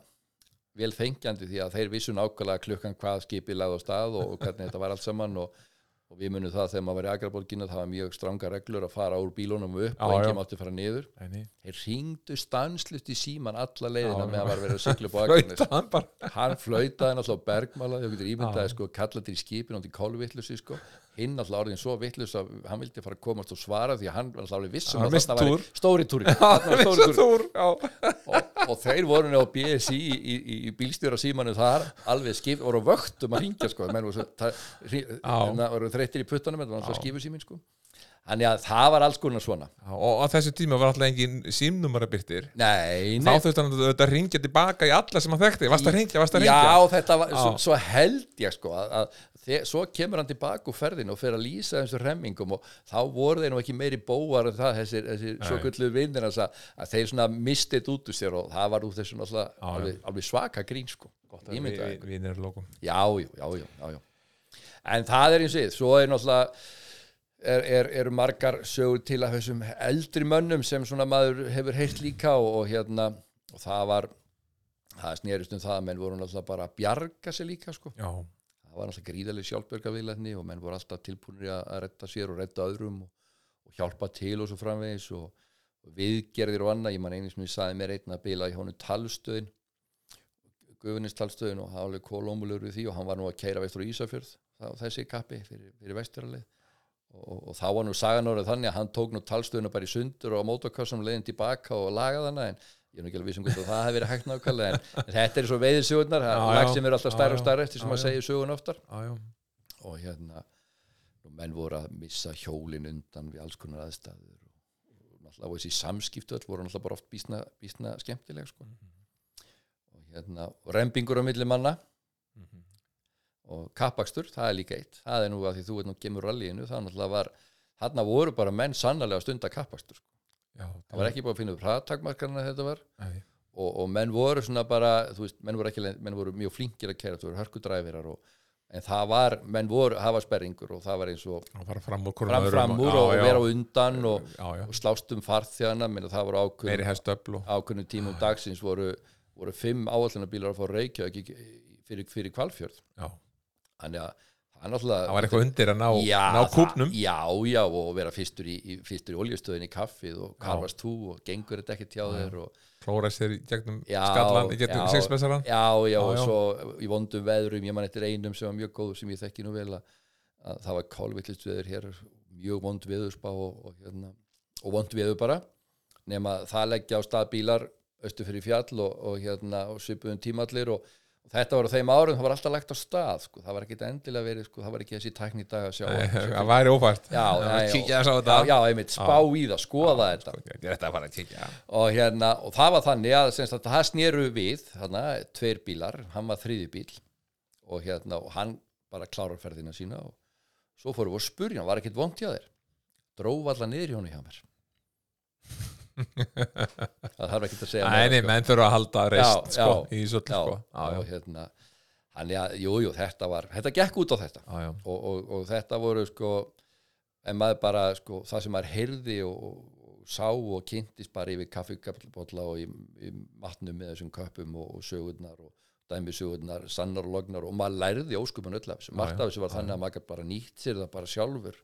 vel fengjandi því að þeir vissu nákvæmlega klukkan hvað skipi lagði á stað og, og hvernig þetta var allt saman og, og við munum það þegar maður var í Agraborgina það var mjög stranga reglur að fara úr bílunum upp Já, og enginn mátti fara niður. Þeir ringdu stanslust í síman alla leiðina meðan já. var verið að sigla upp á Akranes hann flautaði náttúrulega bergmálaði og getur ímyndaði sko kallaði í skipin og til kálvitlusi sko. Hinn náttúrulega orðin svo vitlus að hann vildi fara að komast og svara því að hann náttúrulega alveg vissum að stóri túri Þarna var stóri túr Þúr, já. Og, og þeir voru á BSI í, í, í bílstjóra símanu þar alveg skip, voru á vöktum að ringja sko, menn voru, það, hérna voru þreyttir í puttanum, þetta var alltaf Já. skifur símin sko. þannig að það var alls konar svona. Já, og á þessu tíma var alltaf engin símnumara byrtir nei, þá nei, þurfti hann að ringja tilbaka í alla sem hann þekkti. Varst að ringja, varst að ringja já þetta var, svo, svo held ég sko að, að þe- svo kemur hann tilbaka úr ferðinu og fer að lýsa þessu remmingum og þá voru þeir nú ekki meiri bóar en það, þessir, þessir svo gullu vinnir að, að þeir svona mistið út úr sér og það var úr þessu náttúrulega alveg, alveg svaka grín sko. Ykkur. Vínir lókum já, já, já, já, já, já. en það er eins og því, svo er náttúrulega er, er, eru margar sögur til að þessum eldri mönnum sem svona maður hefur heyrt líka og, og hérna og það var það snerist um það að menn voru náttúrulega bara að bjarga sig líka sko. Já, það var náttúrulega gríðaleg sjálfbjörgaviðlætni og menn voru alltaf tilbúinir að, retta sér og retta öðrum og, og hjálpa til og svo framvegis og, og viðgerðir og annað, ég man einu sem ég saði mér einn að bila í honum talstöðin guðvinnist talstöðin og það var alveg kólómulur við því og hann var nú að keira vestur á Ísafjörð það, þessi kappi fyrir, fyrir vesturalið og, og þá var nú sagan orðið þannig að hann tók nú talstöðina bara í sundur og á mótokassum leiðin tilbaka og lagaði hana en ég er nú ekki alveg vissum hvort að það hefði verið hægt nákvæmlega en, en þetta er svo veiðisögurnar Já, lag já. sem eru alltaf stærra og stærra eftir sem maður segir sögun oftar já, já og hérna menn voru að missa hjólin undan við alls konar aðstæður og, og þessi samskiptu öll voru náttúrulega bara oft bísna, bísna skemmtileg sko. og hérna og rembingur á milli manna Mhm. og kappakstur, það er líka eitt það er nú að því þú veit nú gemur rallíinu það náttúrulega var, þarna voru bara menn sannarlega að stunda kappakstur sko. Já, það var ekki bara að finna upp hraðtakmarkarna þetta var. Og, og menn voru svona bara veist, menn voru, ekki, menn voru mjög flinkir að kæra þú voru hörkudræfirar og en það var, menn voru, það var sperringur og það var eins og fram fram fram úr og já. vera á undan og, og slást um farþjana það voru ákveðnum, og ákveðnum tímum dagsins voru, voru fimm áallunarbílar að fá reykja fyrir, fyrir kvalfjörð þannig að það var eitthvað undir að ná, já, ná kúpnum. já, já, og vera fyrstur í, í, fyrstur í oljustöðin í kaffið og karfast þú og gengur þetta ekki hjá þér klóra sér í gegnum Já, skallan, í gegnum sexmessaran já, já, og já. svo í vondum veðrum, ég man eftir einum sem var mjög góð sem ég þekki nú vel að, að það var kálvillist veður hér mjög vond veðurspá og, og, hérna, og vond veður bara. Nema það leggja á stað bílar austu fyrir fjall og, og, hérna, og svipuðum tímallir og, og þetta var á þeim árum, það var alltaf lagt á stað sko. það var ekki endilega verið, sko, það var ekki þessi tækni dag að sjá það væri ófært. Já, já, já, á þetta. Einmitt, spá í það, skoða þetta. er þetta að fara að kíkja. Og hérna, og það var þannig að, semst, að það sneru við, þarna, tveir bílar hann var þriði bíl og hérna, og hann bara klárar ferðina sína og svo fórum við að spurja hann var ekkert vont hjá þér. Dróf alla niður í honum hjá mér það þarf ekki að segja Nei, sko. menn þurfa að halda reist Já, sko, já, í svo já, sko. já, hérna jú, þetta var, þetta gekk út á þetta. Já, og, og, og þetta voru sko en maður bara sko það sem maður heyrði og, og, sá og kynntist bara yfir kaffikappbolla og í, í matnum með þessum köpum og, sögurnar og dæmi sögurnar, sannar og lognar og maður lærði óskupan öll af þessu, margt af þessu var þannig að maður bara nýtt sér það bara sjálfur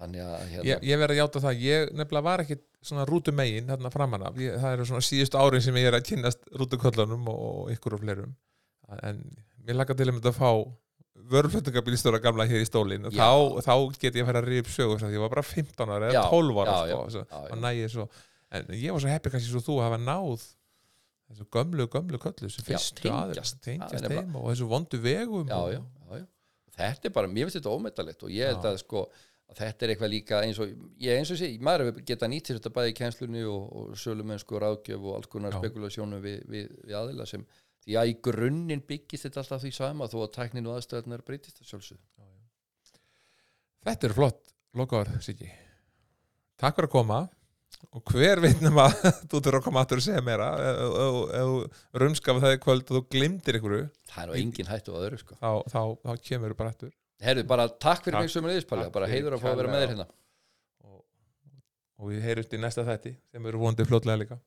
þannig að hérna, Ég, ég verð að játa það, ég nefnilega var ekki svona rútu megin hérna framan af. Ég, það eru svona síðustu árin sem ég er að kynnast rútuköllunum og, og ykkur og fleirum. En mér lakka til að mynda að fá vörflutningabílstóra gamla hér í stólinn. Og þá, þá get ég að færa að ríða upp sögur því ég var bara 15 ára eða Já, 12 ára já, sko, já, já, og nægir svo. En ég var svo heppi kannski svo þú að hafa náð þessu gömlu, gömlu köllu sem Já, fyrstu aðeins, tengjast. heim og þessu vondu vegum já, já, já, þetta er bara, mér finnst þetta ómetalegt og ég held að sko að þetta er eitthvað líka eins og ég eins og sé, maður hefur geta nýtt sér þetta bæði í kænslunni og, og sölumennsku og ráðgjöf og alls konar Já. spekulasjónum við, við, við aðila sem því að í grunninn byggist þetta alltaf því sama þó að tæknin og aðstöðunar breytist það sjálfsög Þetta er flott lokaður, Siggi. Takk fyrir að koma og hver veitnum að þú þurfa að koma aftur að segja meira. Ef þú rumskafa það í kvöld og þú glimtir ykkur það er nú engin hættu á öðru sko. þá, þá, þá kemur þú bara aftur herru, bara takk fyrir Takk. mig liðspalja, Takk bara heiður að fá að vera með þér hérna. og, og við heyrjumst í næsta þætti sem eru vonandi fljótlega líka